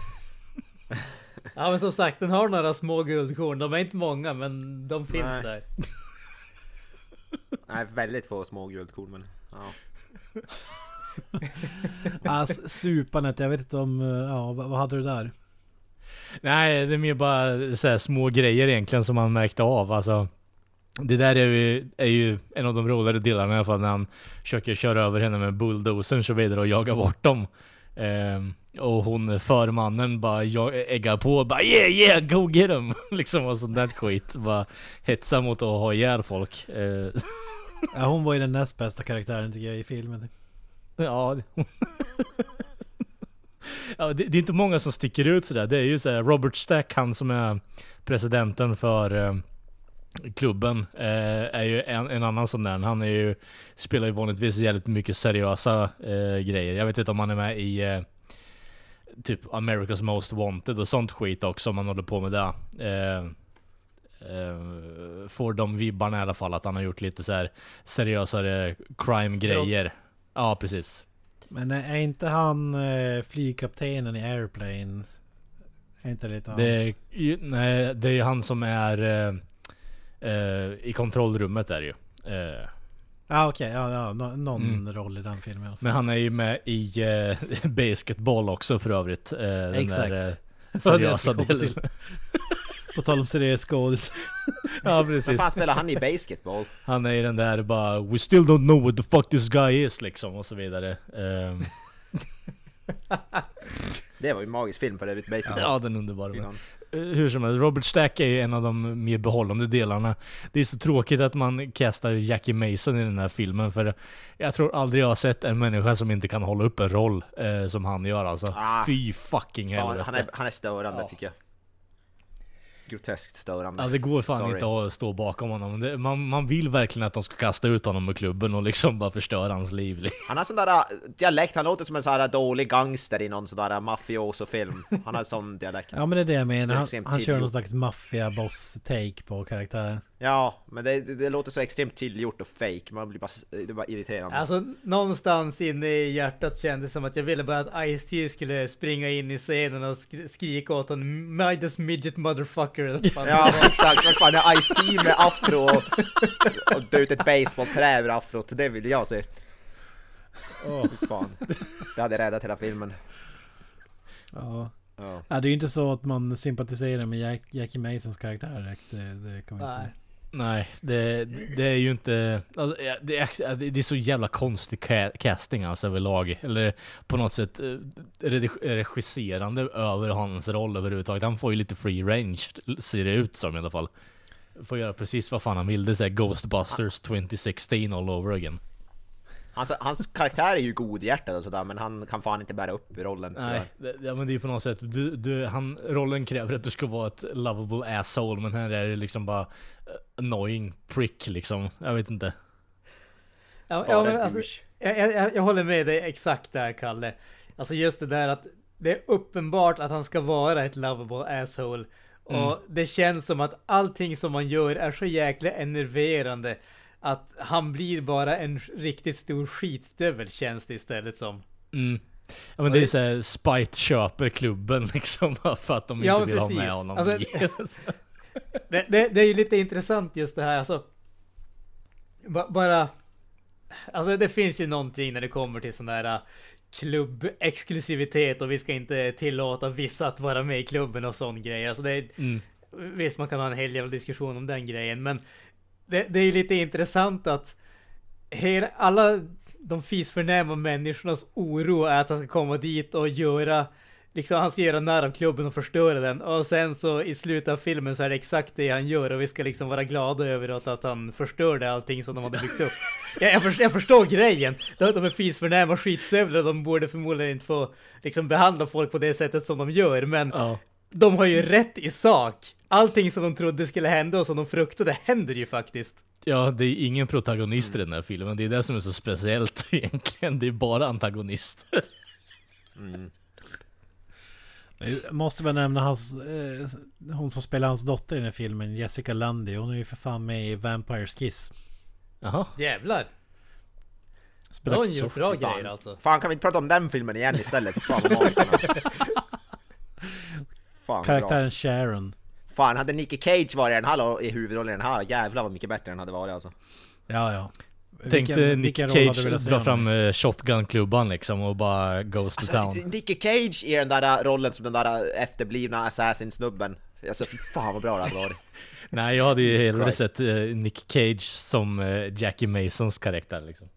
Ja men som sagt, den har några små guldkorn. De är inte många men de finns Nej. där. Nej, väldigt få små guldkorn men... Ja. Alltså, supandet, jag vet inte om... Ja, vad, hade du där? Nej, det är mer bara så här små grejer egentligen som man märkte av. Alltså, det där är ju, är ju en av de roligare delarna i alla fall när han försöker köra över henne med bulldozern och så vidare och jaga bort dem. Ehm, och hon, förmannen, bara äggar på och bara yeah yeah go get him! liksom och sånt där skit. Bara hetsa mot att ha ihjäl folk. Ehm, Ja, hon var ju den näst bästa karaktären tycker jag i filmen. Ja. det- ja det, det är inte många som sticker ut sådär. Det är ju såhär Robert Stack, han som är presidenten för eh, klubben, eh, är ju en, en annan sån där. Han är ju, spelar ju vanligtvis jävligt mycket seriösa eh, grejer. Jag vet inte om han är med i eh, typ America's Most Wanted och sånt skit också om han håller på med det. Eh, eh, får de vibbarna i alla fall att han har gjort lite så här seriösare crime-grejer. Ja, precis. Men är inte han eh, flygkaptenen i Airplane? Är inte lite hans? Det är, ju- nej, det är han som är eh, eh, i kontrollrummet är det ju. Eh, Ja okej, ja, ja, nå- någon Mm. roll i den filmen i alla fall. men han är ju med i eh, basketball också för övrigt. Eh, den Exakt. Där, eh, Ja, seriösa delen. På tal om seriös skådis. ja precis. fan spelar han i basketball? Han är i den där bara 'We still don't know what the fuck this guy is' liksom och så vidare. Ehm, Det var ju en magisk film för övrigt, basically. Ja, den är underbar. Fy Men, eh, hur som helst, Robert Stack är ju en av de mer behållande delarna. Det är så tråkigt att man castar Jackie Mason i den här filmen, för jag tror aldrig jag har sett en människa som inte kan hålla upp en roll eh, som han gör alltså. Ah. Fy fucking helvete. han, är, han är störande Ja. tycker jag. Groteskt störande. Ja, det går fan Sorry. inte att stå bakom honom. Det, man, man vill verkligen att de ska kasta ut honom ur klubben och liksom bara förstöra hans liv. Han har sån där äh, dialekt, han låter som en sån här dålig gangster i någon sån där mafioso-film. Han har sån dialekt. Ja men det är det jag menar. Han, extremt han kör någon slags maffia-boss-take på karaktär. Ja, men det, det, det låter så extremt tillgjort och fake. Man blir bara, det är bara irriterande. Alltså någonstans inne i hjärtat kändes det som att jag ville bara att Ice-T skulle springa in i scenen och sk- skrika åt honom Midas midget motherfucker fan det Ja, exakt. Vad fan är Ice-T med afro och, och dra ut ett basebollträ ur afrot? Det vill jag se. Åh, fy fan. Det hade räddat hela filmen. Ja. Ja. ja. Det är ju inte så att man sympatiserar med Jack, Jackie Masons karaktär direkt. Det, det kan man inte säga. Nej, det, det är ju inte... Alltså, det, är, det är så jävla konstig ca- casting alltså överlag. Eller på något sätt eh, regi- regisserande över hans roll överhuvudtaget. Han får ju lite free range, ser det ut som i alla fall. Får göra precis vad fan han vill. Det är såhär Ghostbusters 2016 all over again. Hans, hans karaktär är ju godhjärtad och sådär, men han kan fan inte bära upp rollen. Nej, det, ja, men det är på något sätt, du, du, han, rollen kräver att du ska vara ett lovable asshole, men här är det liksom bara eh, annoying prick liksom. Jag vet inte. Ja, ja, men en alltså, jag, jag, jag håller med dig exakt där Kalle. Alltså just det där att det är uppenbart att han ska vara ett lovable asshole. Och Mm. det känns som att allting som man gör är så jäkla enerverande. Att han blir bara en riktigt stor skitstövel känns det istället som. Mm. Ja men det är såhär, Spite köper klubben liksom för att de Ja, inte vill ha precis. med honom Alltså. Det, det, det är ju lite intressant just det här alltså. ba- Bara... Alltså det finns ju någonting när det kommer till sån där äh, klubbexklusivitet och vi ska inte tillåta vissa att vara med i klubben och sån grej. Alltså det är, Mm. Visst man kan ha en hel jävla diskussion om den grejen men det, det är ju lite intressant att hela, alla de fisförnäma människornas oro är att han ska komma dit och göra Liksom han ska göra narr av klubben och förstöra den och sen så i slutet av filmen så är det exakt det han gör och vi ska liksom vara glada över att, att han förstörde allting som de hade byggt upp. Jag, jag, förstår, jag förstår grejen. De, är fisförnäma skitstövlar och de borde förmodligen inte få liksom behandla folk på det sättet som de gör men Ja. de har ju rätt i sak. Allting som de trodde skulle hända och som de fruktade händer ju faktiskt. ja, det är ingen protagonist i den här filmen. Det är det som är så speciellt egentligen. Det är bara antagonister. Jag måste väl nämna hans, eh, hon som spelar hans dotter i den här filmen, Jessica Landy. Hon är ju för fan med i Vampires Kiss. Jaha. Jävlar. Spelar hon gjort bra fan. grejer alltså. Fan kan vi inte prata om den filmen igen istället? Fan vad vad bra. karaktären Sharon. Fan hade Nicky Cage varit i den här i huvudrollen i den här, jävlar vad mycket bättre den hade varit alltså. Ja, ja. Tänkte Nick Cage dra fram eh, shotgun-klubban liksom och bara goes to Alltså, town. Nicky Cage i den där rollen som den där efterblivna assassin-snubben. Alltså fy fan vad bra det hade varit. Nej, jag hade ju hellre sett eh, Nick Cage som eh, Jackie Masons karaktär liksom.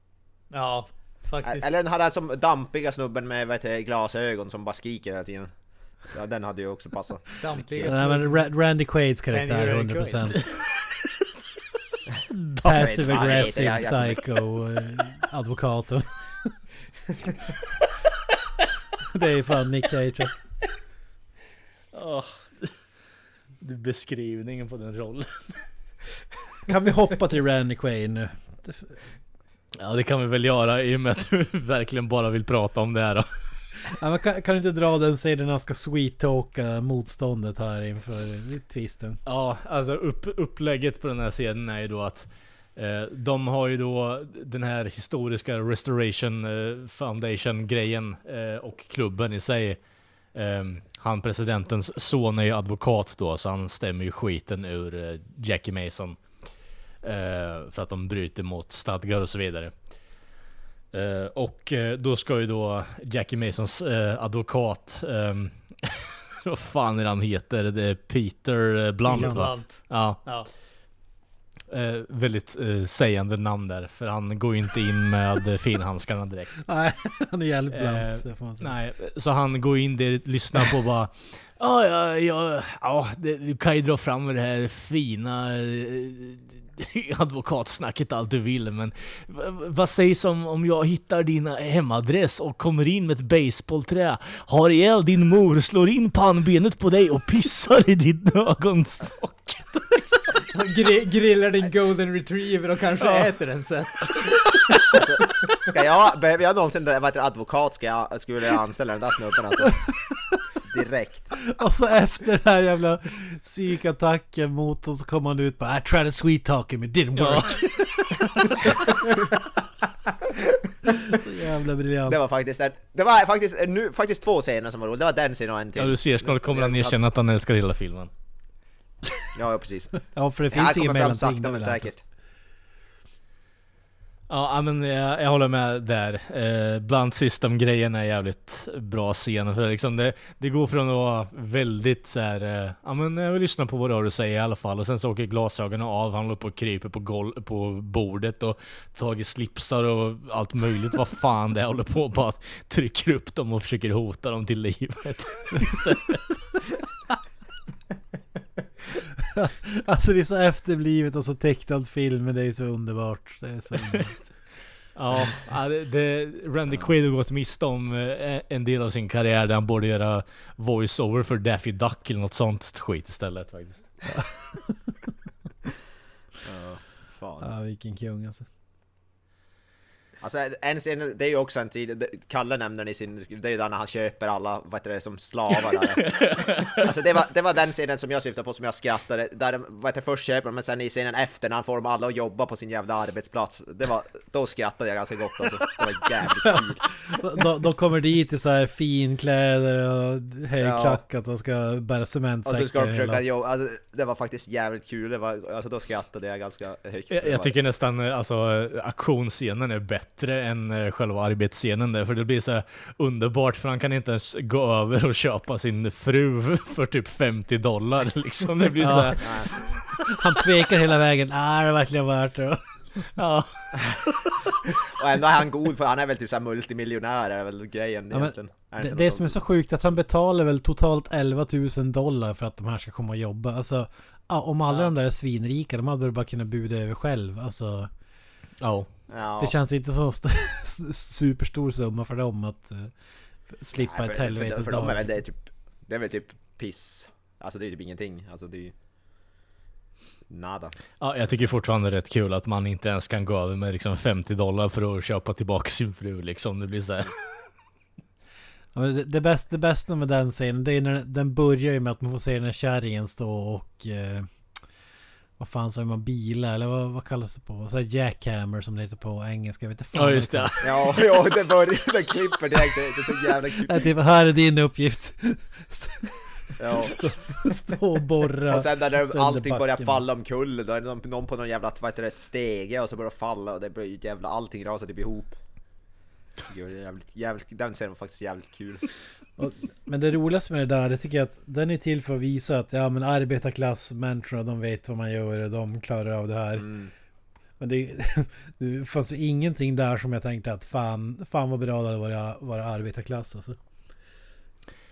Ja, faktiskt. Eller den här som dampiga snubben med det, glasögon som bara skriker hela tiden. Ja, den hade ju också passat. Nej men Ra- Randy Quaids karaktär Randy 100% Fan, Passive aggressive jag- jag- psycho eh, Det är fan Nick Cage alltså. Du beskrivningen på den rollen. Kan vi hoppa till Randy Quaid nu? Ja det kan vi väl göra i och med att du verkligen bara vill prata om det här då. Ja, men kan, kan du inte dra den sidan han ska sweet-talka motståndet här inför twisten? Ja, alltså upp, upplägget på den här scenen är ju då att eh, de har ju då den här historiska Restoration eh, Foundation grejen eh, och klubben i sig. Eh, han presidentens son är ju advokat då, så han stämmer ju skiten ur eh, Jackie Mason. Eh, för att de bryter mot stadgar och så vidare. Eh, och eh, då ska ju då Jackie Masons eh, advokat, ehm, vad fan är han heter? Det är Peter eh, Blunt va? Blunt. Ja. Ja. Eh, väldigt eh, sägande namn där, för han går ju inte in med finhandskarna direkt. Nej, han är jävligt blant. Eh. Nej, så han går in där, lyssnar på bara Ja, ja, ja, ja det, du kan ju dra fram det här fina advokatsnacket allt du vill, men vad sägs om, om jag hittar din hemadress och kommer in med ett baseballträ, har ihjäl din mor, slår in pannbenet på dig och pissar i ditt ögonstock? Gri grillar din golden retriever och kanske Ja. äter den sen. Alltså, ska jag, behöver jag någonsin ett advokat ska jag, skulle jag anställa den där snubben alltså. Direkt. Och så efter den här jävla psykattacken mot honom så kom han ut bara I tried to sweet talk him, it didn't Ja. work. jävla briljant. Det var faktiskt en, det var faktiskt, nu, faktiskt två scener som var roliga. Det var den scenen och en till. Ja, du ser, snart kommer han erkänna att han älskar hela filmen. Ja, ja precis. Ja, för det Det här finns inget kommer fram mellanting. sakta det men säkert. Ja, ah, men jag, jag håller med där. Eh, bland system-grejen är jävligt bra scen. För liksom det, det går från att vara väldigt så här, eh, ja men jag vill lyssna på vad du har att säga i alla fall. Och sen så åker glasögonen av, han håller upp och kryper på, gol- på bordet och tagit slipsar och allt möjligt. vad fan det är, håller på och bara trycker upp dem och försöker hota dem till livet. Alltså det är så efterblivet och så tecknad film, men det är så underbart. Det är så underbart. Ja, det, Randy Quaid har gått miste om eh, en del av sin karriär där han borde göra voice-over för Daffy Duck eller något sånt skit istället faktiskt. Ja, fan. Ja, vilken kung alltså. Alltså en scen, det är ju också en tid, Kalle nämnde den i sin, det är ju där när han köper alla, vad heter det, som slavar där. Alltså det var, det var den scenen som jag syftade på som jag skrattade, där vad heter det, först köper de, men sen i scenen efter när han får dem alla att jobba på sin jävla arbetsplats, det var, då skrattade jag ganska gott alltså. Det var jävligt kul. De, de kommer dit i så här finkläder och högklackat och ska bära Och cementsäckar. så ska de hela- försöka jobba, alltså, det var faktiskt jävligt kul, det var, alltså då skrattade jag ganska högt. Jag, jag tycker nästan alltså aktionsscenen är bättre än eh, själva arbetsscenen där, för det blir så här underbart för han kan inte ens gå över och köpa sin fru för typ 50 dollar liksom. Det blir så här. Han tvekar hela vägen. Ah, är det verkligen värt det? ja. Och ändå är han god för han är väl typ såhär multimiljonär är väl grejen men egentligen. Är Det, det något som är så sjukt är att han betalar väl totalt 11 000 dollar för att de här ska komma och jobba. Alltså, ja, om alla de där är svinrika, de hade väl bara kunnat buda över själv. Alltså, ja. Ja. det känns inte som st- superstor summa för dem att uh, slippa Nej, ett för, helvetes för, för dem är väl dag. det typ, det är väl typ piss. Alltså det är typ ingenting. Alltså det är ju... Nada. ja, jag tycker fortfarande det är rätt kul att man inte ens kan gå över med liksom 50 dollar för att köpa tillbaka sin fru liksom. Det blir så här. Ja, men det, det, bästa, det bästa med den scenen, det är när den börjar ju med att man får se den här kärringen stå och... Eh, vad fan säger man? Bila eller vad, vad kallas det på? Så här jackhammer som det heter på engelska. Jag vet inte fan Ja just det. Ja, ja det börjar, det klipper direkt. Det är så jävla kul. Nej, typ, här är din uppgift. Ja. Stå och borra. Och sen när det, allting börjar falla omkull, då är det någon, på någon jävla vad heter det, stege och så börjar falla och det blir jävla, allting rasar typ ihop. Det är jävligt, jävligt, den scenen var faktiskt jävligt kul. Men det roligaste med det där, det tycker jag att den är till för att visa att ja men arbetarklassmänniskorna, de vet vad man gör och de klarar av det här. Mm. Men det, det fanns ju ingenting där som jag tänkte att fan, fan vad bra det hade varit att vara arbetarklass alltså.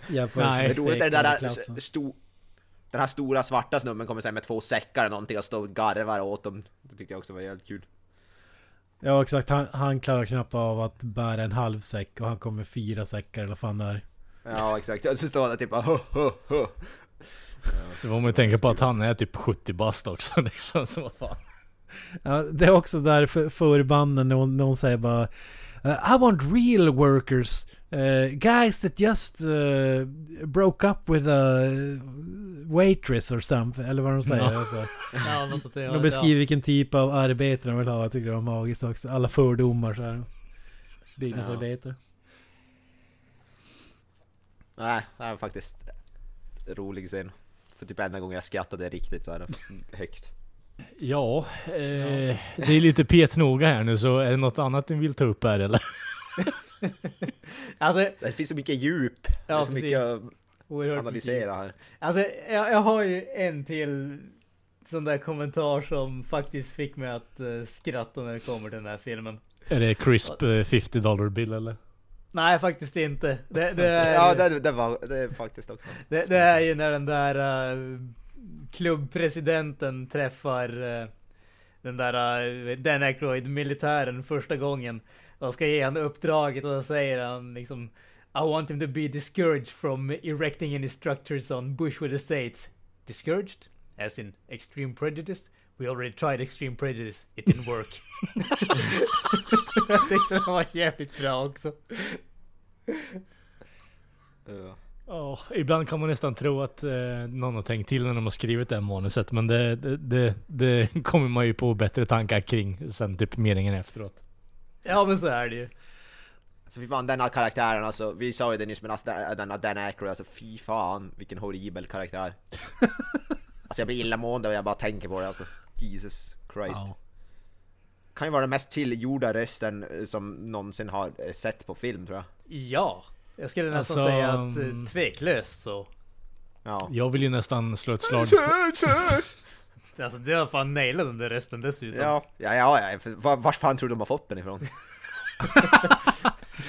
Jämfört Nej, med Det roliga är det där stekarklassen. sto, den här stora svarta snubben kommer sen med två säckar eller någonting och står och garvar åt dem. Det tyckte jag också var jävligt kul. Ja exakt, han, han klarar knappt av att bära en halv säck och han kommer med fyra säckar eller fan är. Ja exakt, så står det typ bara huh, huh, huh. Så får man ju tänka på att han är typ 70 bast också liksom. Så vad fan. Ja, det är också där för, förbanden när hon, när hon säger bara I want real workers uh, Guys that just uh, broke up with a waitress or something Eller vad de säger Ja. alltså. Ja, De beskriver vilken typ av arbete de vill ha Jag tycker det var magiskt också Alla fördomar så här Byggnadsarbetare Nej, det var faktiskt rolig scen. För typ enda gången jag skrattade riktigt så här högt. Ja, eh, det är lite petnoga här nu så är det något annat ni vill ta upp här eller? Alltså, Det finns så mycket djup, det Ja, är så precis. mycket att oerhört analysera här. Alltså, jag, jag har ju en till sån där kommentar som faktiskt fick mig att eh, skratta när det kommer till den här filmen. Är det crisp eh, 50 dollar bill eller? Nej, faktiskt inte. Det, det, är, Ja, det, det var det är faktiskt också. det, det är ju när den där uh, klubbpresidenten träffar uh, den där uh, Dan Aykroyd, militären, första gången. Och ska ge han uppdraget och då säger han liksom I want him to be discouraged from erecting any structures on Bushwood Estates. Discouraged? As in extreme prejudice? We already tried extreme prejudice, it didn't work. Jag tyckte den var jävligt bra också. Ja. Ja, ibland kan man nästan tro att eh, någon har tänkt till när de har skrivit det här manuset. Men det, det, det, det kommer man ju på bättre tankar kring sen typ meningen efteråt. Ja men så är det ju. Så fy fan, den här karaktären alltså, vi sa ju det nyss men alltså den- denna Dan Aykroyd, alltså fy fan vilken horribel karaktär. alltså jag blir illamående och jag bara tänker på det alltså. Jesus Christ. Ja. Kan ju vara den mest tillgjorda rösten eh, som någonsin har eh, sett på film tror jag. Ja. Jag skulle nästan Alltså, säga att eh, mm. tveklöst så. Ja. Jag vill ju nästan slå ett slag. Alltså det har fan nailat den där rösten dessutom. Ja, ja, ja, ja. för var, vars fan tror du de har fått den ifrån?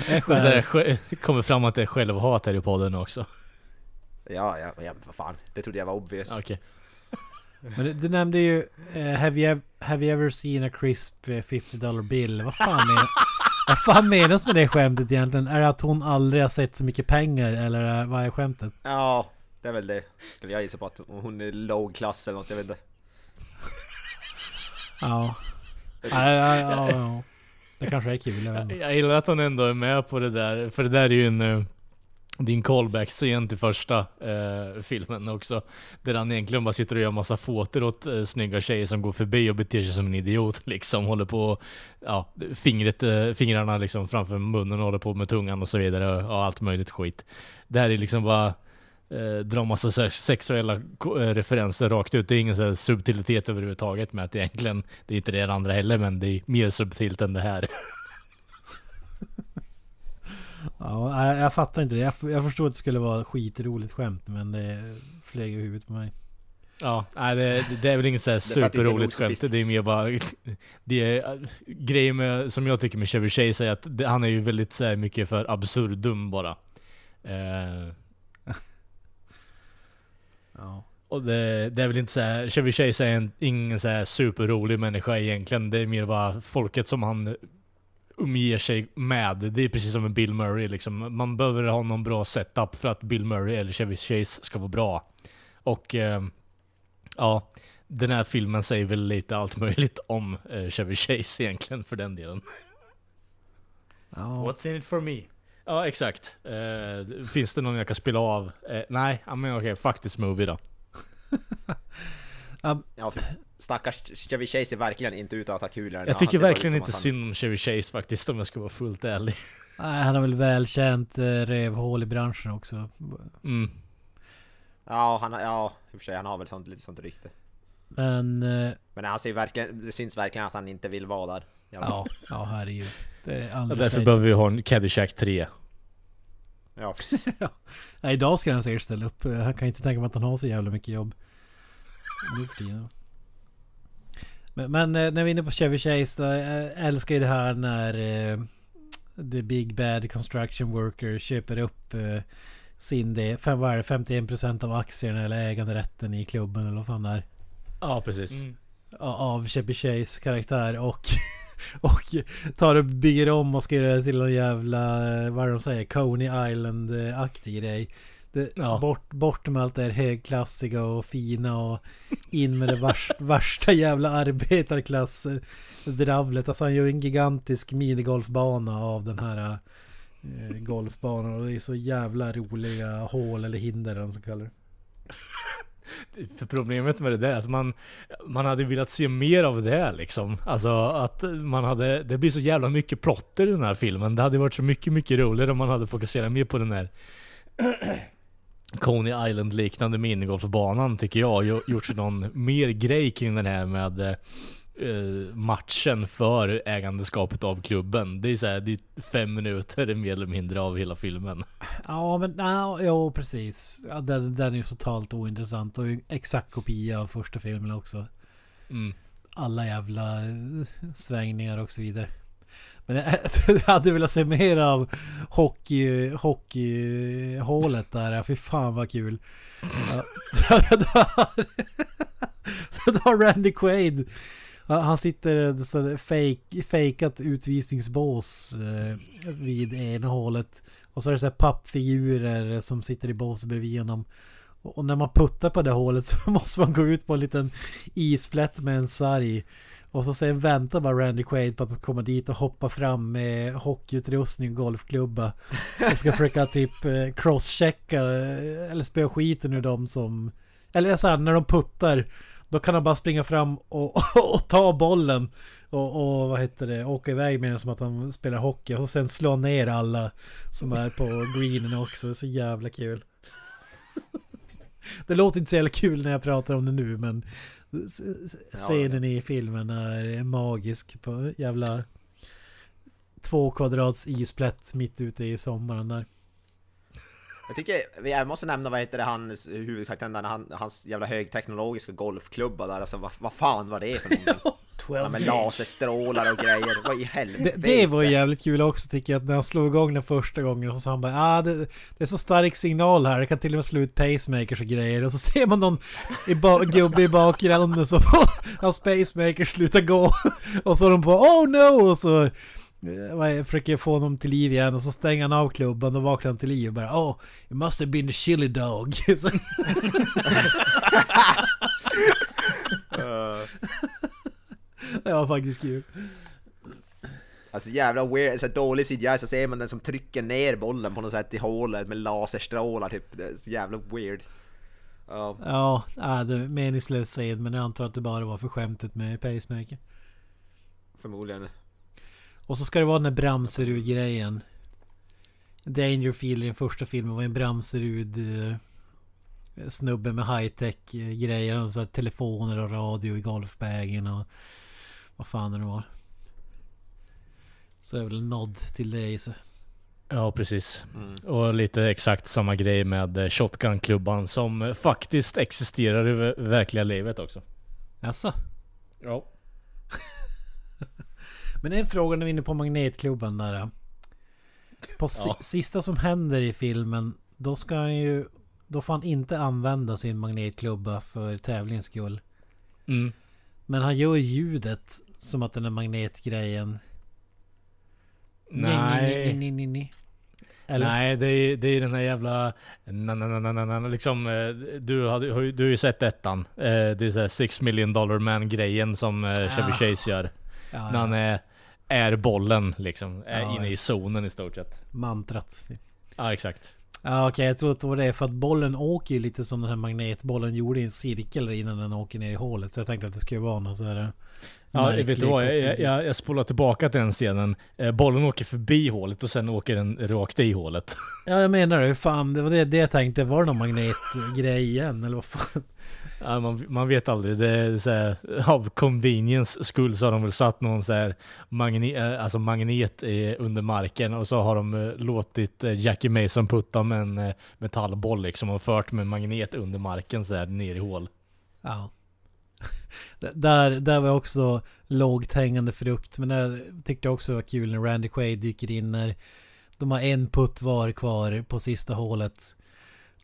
Sj- kommer fram att det är självhat här i podden också. Ja, ja, ja, vad fan. Det trodde jag var obvious. Okej. Men du, du nämnde ju eh, have, you, have you ever seen a crisp eh, 50 dollar bill? Vad fan, menar, vad fan menas med det skämtet egentligen? Är det att hon aldrig har sett så mycket pengar eller är- vad är skämtet? Ja, det är väl det. Skulle jag gissa på att hon är lågklass eller något, jag vet inte. Ja. Ja, ja, ja, ja. Det kanske är kul, jag. Jag gillar att han ändå är med på det där, för det där är ju en eh, din callback-scen till första eh, filmen också. Där han egentligen bara sitter och gör massa foter åt eh, snygga tjejer som går förbi och beter sig som en idiot liksom. Håller på, ja, fingret, eh, fingrarna liksom framför munnen och håller på med tungan och så vidare och, och allt möjligt skit. Det här är liksom bara eh, dra massa se- sexuella eh, referenser rakt ut. Det är ingen så här subtilitet överhuvudtaget med att egentligen, det är inte det andra heller men det är mer subtilt än det här. Ja, jag, jag fattar inte det. Jag, jag förstår att det skulle vara skitroligt skämt men det flög i huvudet på mig. Ja, nej, det, det är väl inget så här är för att det inte är nog superroligt skämt. Det är mer bara... Det är, grejen med, som jag tycker med Chevy Chase är att det, han är ju väldigt så här, mycket för absurdum bara. Eh, Ja. och det, det är väl inte så här, Chevy Chase är en, ingen så här superrolig människa egentligen. Det är mer bara folket som han umger sig med. Det är precis som med Bill Murray liksom. Man behöver ha någon bra setup för att Bill Murray eller Chevy Chase ska vara bra. Och eh, ja, den här filmen säger väl lite allt möjligt om eh, Chevy Chase egentligen för den delen. Ja. What's in it for me? Ja, exakt. Eh, finns det någon jag kan spela av? Eh, nej, ja, men okej, fuck this movie då. Ja, för stackars Chevy Chase är verkligen inte ute att ha kul. Jag tycker verkligen inte synd om Chevy Chase faktiskt om jag ska vara fullt ärlig. Nej, han har väl välkänt eh, rövhål i branschen också. Mm. Ja, han, ja, i och för sig, han har väl sånt, lite sånt rykte. Men eh, Men han ser verkligen, det syns verkligen att han inte vill vara där. ja, ja herregud. Det är alldeles därför behöver vi ha en Caddyshack 3. Ja. Ja, idag ska han säkert ställa upp. Han kan inte tänka mig att han har så jävla mycket jobb. Men, men eh, när vi är inne på Chevy Chase, jag älskar ju det här när eh, The Big Bad Construction Worker köper upp eh, sin del, fem, vad är det, 51% av aktierna eller äganderätten i klubben eller vad fan det är. Ja, precis. Mm. av Chevy Chase karaktär och och tar och bygger om och ska göra det till en jävla, eh, vad de säger, Coney Island-aktig grej. Det, Ja. bort, bort med allt det här högklassiga och fina och in med det vars, värsta jävla arbetarklass-dravlet. Alltså han gör en gigantisk minigolfbana av den här eh, golfbanan och det är så jävla roliga hål eller hinder eller vad man ska kalla det. För problemet med det där är att man, man hade velat se mer av det liksom. Alltså att man hade, det blir så jävla mycket plotter i den här filmen. Det hade varit så mycket, mycket roligare om man hade fokuserat mer på den här Coney Island liknande minigolfbanan tycker jag. Gjort sig någon mer grej kring den här med eh, eh, matchen för ägandeskapet av klubben. Det är så här, det är fem minuter mer eller mindre av hela filmen. Ja men ja, jo precis. Ja, den, den är ju totalt ointressant och exakt kopia av första filmen också. Mm. Alla jävla eh, svängningar och så vidare. Men jag, hade velat se mer av hockey, hockeyhålet där. Fy fan vad kul. Där har Randy Quaid. Han sitter i så fake, fejkat utvisningsbås eh, vid ena hålet. Och så är det så här pappfigurer som sitter i bås bredvid honom. Och när man puttar på det hålet så måste man gå ut på en liten isplätt med en sarg. Och så sen väntar bara Randy Quaid på att de kommer dit och hoppar fram med hockeyutrustning och golfklubba. Och ska försöka typ eh, crosschecka eh, eller spöa skiten ur dem som... Eller så här, när de puttar då kan han bara springa fram och, och, ta bollen och, och vad heter det, åka iväg med den som att han spelar hockey och sen slå ner alla som är på greenen också. Så jävla kul. Det låter inte så jävla kul när jag pratar om det nu men scenen i filmen är magisk på jävla två kvadrats isplätt mitt ute i sommaren där. Jag tycker, jag måste nämna vad heter det, hans huvudkaraktären där, han, hans jävla högteknologiska golfklubba där, alltså vad, vad fan var det för någonting? Ja, med laserstrålar och grejer, vad i helvete? Det, det var ju jävligt kul också tycker jag att när han slog igång den första gången och så sa han bara ah, det, det är så stark signal här, det kan till och med slå ut pacemakers och grejer och så ser man någon i ba- gubbe i bakgrunden så hans pacemakers slutar gå och så är de på oh no och så eh, vad är- försöker få honom till liv igen och så stänger han av klubban och vaknar han till liv och bara oh it must have been the chili dog det var faktiskt kul. Alltså jävla weird, så dålig CGI så ser man den som trycker ner bollen på något sätt i hålet med laserstrålar typ, det är så jävla weird. Ja, Ja, äh, det är meningslös scen men jag antar att det bara var för skämtet med pacemaker. förmodligen. Och så ska det vara den där Bramserud-grejen. Dangerfield i den första filmen var en Bramserud eh, snubbe med high-tech grejer. Han så telefoner och radio i golfbagen och vad fan det nu var. Så är väl en nod till det i sig. Ja, precis. Mm. Och lite exakt samma grej med eh, Shotgun-klubban som faktiskt existerar i ver- verkliga livet också. Jaså? Ja. Men en fråga när vi är inne på Magnetklubben där. På Ja. sista som händer i filmen, då ska han ju... Då får han inte använda sin magnetklubba för tävlingens skull. Mm. Men han gör ljudet som att den är magnetgrejen. Nej. Nej, nej, nej. Eller? Nej, det är, det är den här jävla... Na, na, na, na, na, liksom, eh, du, har du har ju sett ettan. Eh, Det är så här 6 million dollar man grejen som eh, Chevy Ah. Chase gör. Ja, När han ja. är, är bollen liksom. Är Ja, inne i zonen i stort sett. Mantrat. Ja, exakt. Ja okej, jag tror att det var det. För att bollen åker ju lite som den här magnetbollen gjorde i en cirkel innan den åker ner i hålet. Så jag tänkte att det skulle vara något sådär... Ja, märklig vet du vad? Jag, jag, jag, spolar tillbaka till den scenen. Eh, bollen åker förbi hålet och sen åker den rakt i hålet. Ja jag menar det. Fan, det var det, det jag tänkte. Var det någon magnetgrej igen? Eller vad fan? Ja, man, man vet aldrig. Det är så här, av convenience skull så har de väl satt någon så här magne, eh, alltså magnet under marken och så har de eh, låtit eh, Jackie Mason putta med en metallboll liksom och fört med en magnet under marken så här ner i hål. Ja. Där, där var också lågt hängande frukt. Men det tyckte jag också var kul när Randy Quaid dyker in när de har en putt var kvar på sista hålet.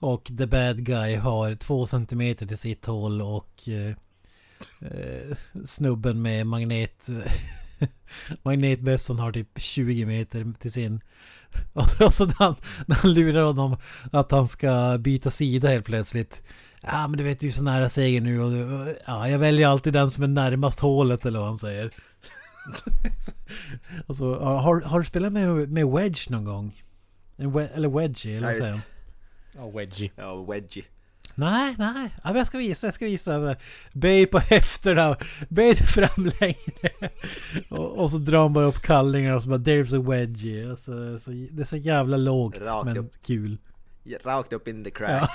Och the bad guy har två centimeter till sitt hål och eh, eh, snubben med magnet magnetbössan har typ 20 meter till sin. Och så när han, när han lurar honom att han ska byta sida helt plötsligt. Ja men du vet du är så nära segern nu och ja, jag väljer alltid den som är närmast hålet eller vad han säger. alltså, har, har du spelat med, med Wedge någon gång? En we, eller Wedgie eller vad säger Ja, wedgie. Ja, wedgie. Nej, nej. Ja, jag ska visa, jag ska visa. Böj på höfterna. Böj dig fram längre. Och, och så drar han bara upp kallingar och så bara There's a wedgie. Alltså, så, det är så jävla lågt Rakt men upp. kul. Rakt upp in the crack. Ja.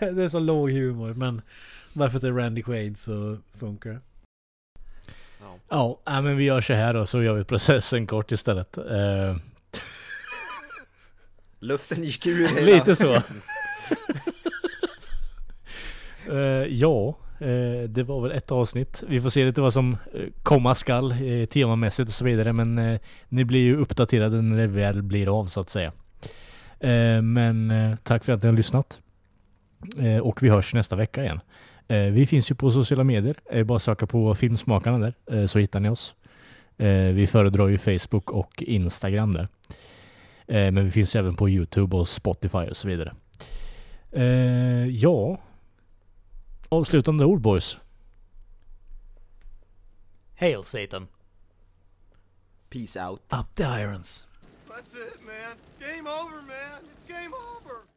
det är så låg humor men Bara för att det är Randy Quaid så funkar det. Ja. Men vi gör så här då, så gör vi processen kort istället. Eh, Luften gick ur hela... lite så. Eh, ja, eh, det var väl ett avsnitt. Vi får se lite vad som eh, komma skall eh, temamässigt och så vidare. Men ni blir ju uppdaterade när det väl blir av så att säga. Men tack för att ni har lyssnat. Och vi hörs nästa vecka igen. Vi finns ju på sociala medier. Bara söka på Filmsmakarna där så hittar ni oss. Vi föredrar ju Facebook och Instagram där. Eh, men vi finns även på Youtube och Spotify och så vidare. Eh, ja. Avslutande ord boys. Hail Satan! Peace out. Up the irons. That's it, man. Game over, man. It's game over.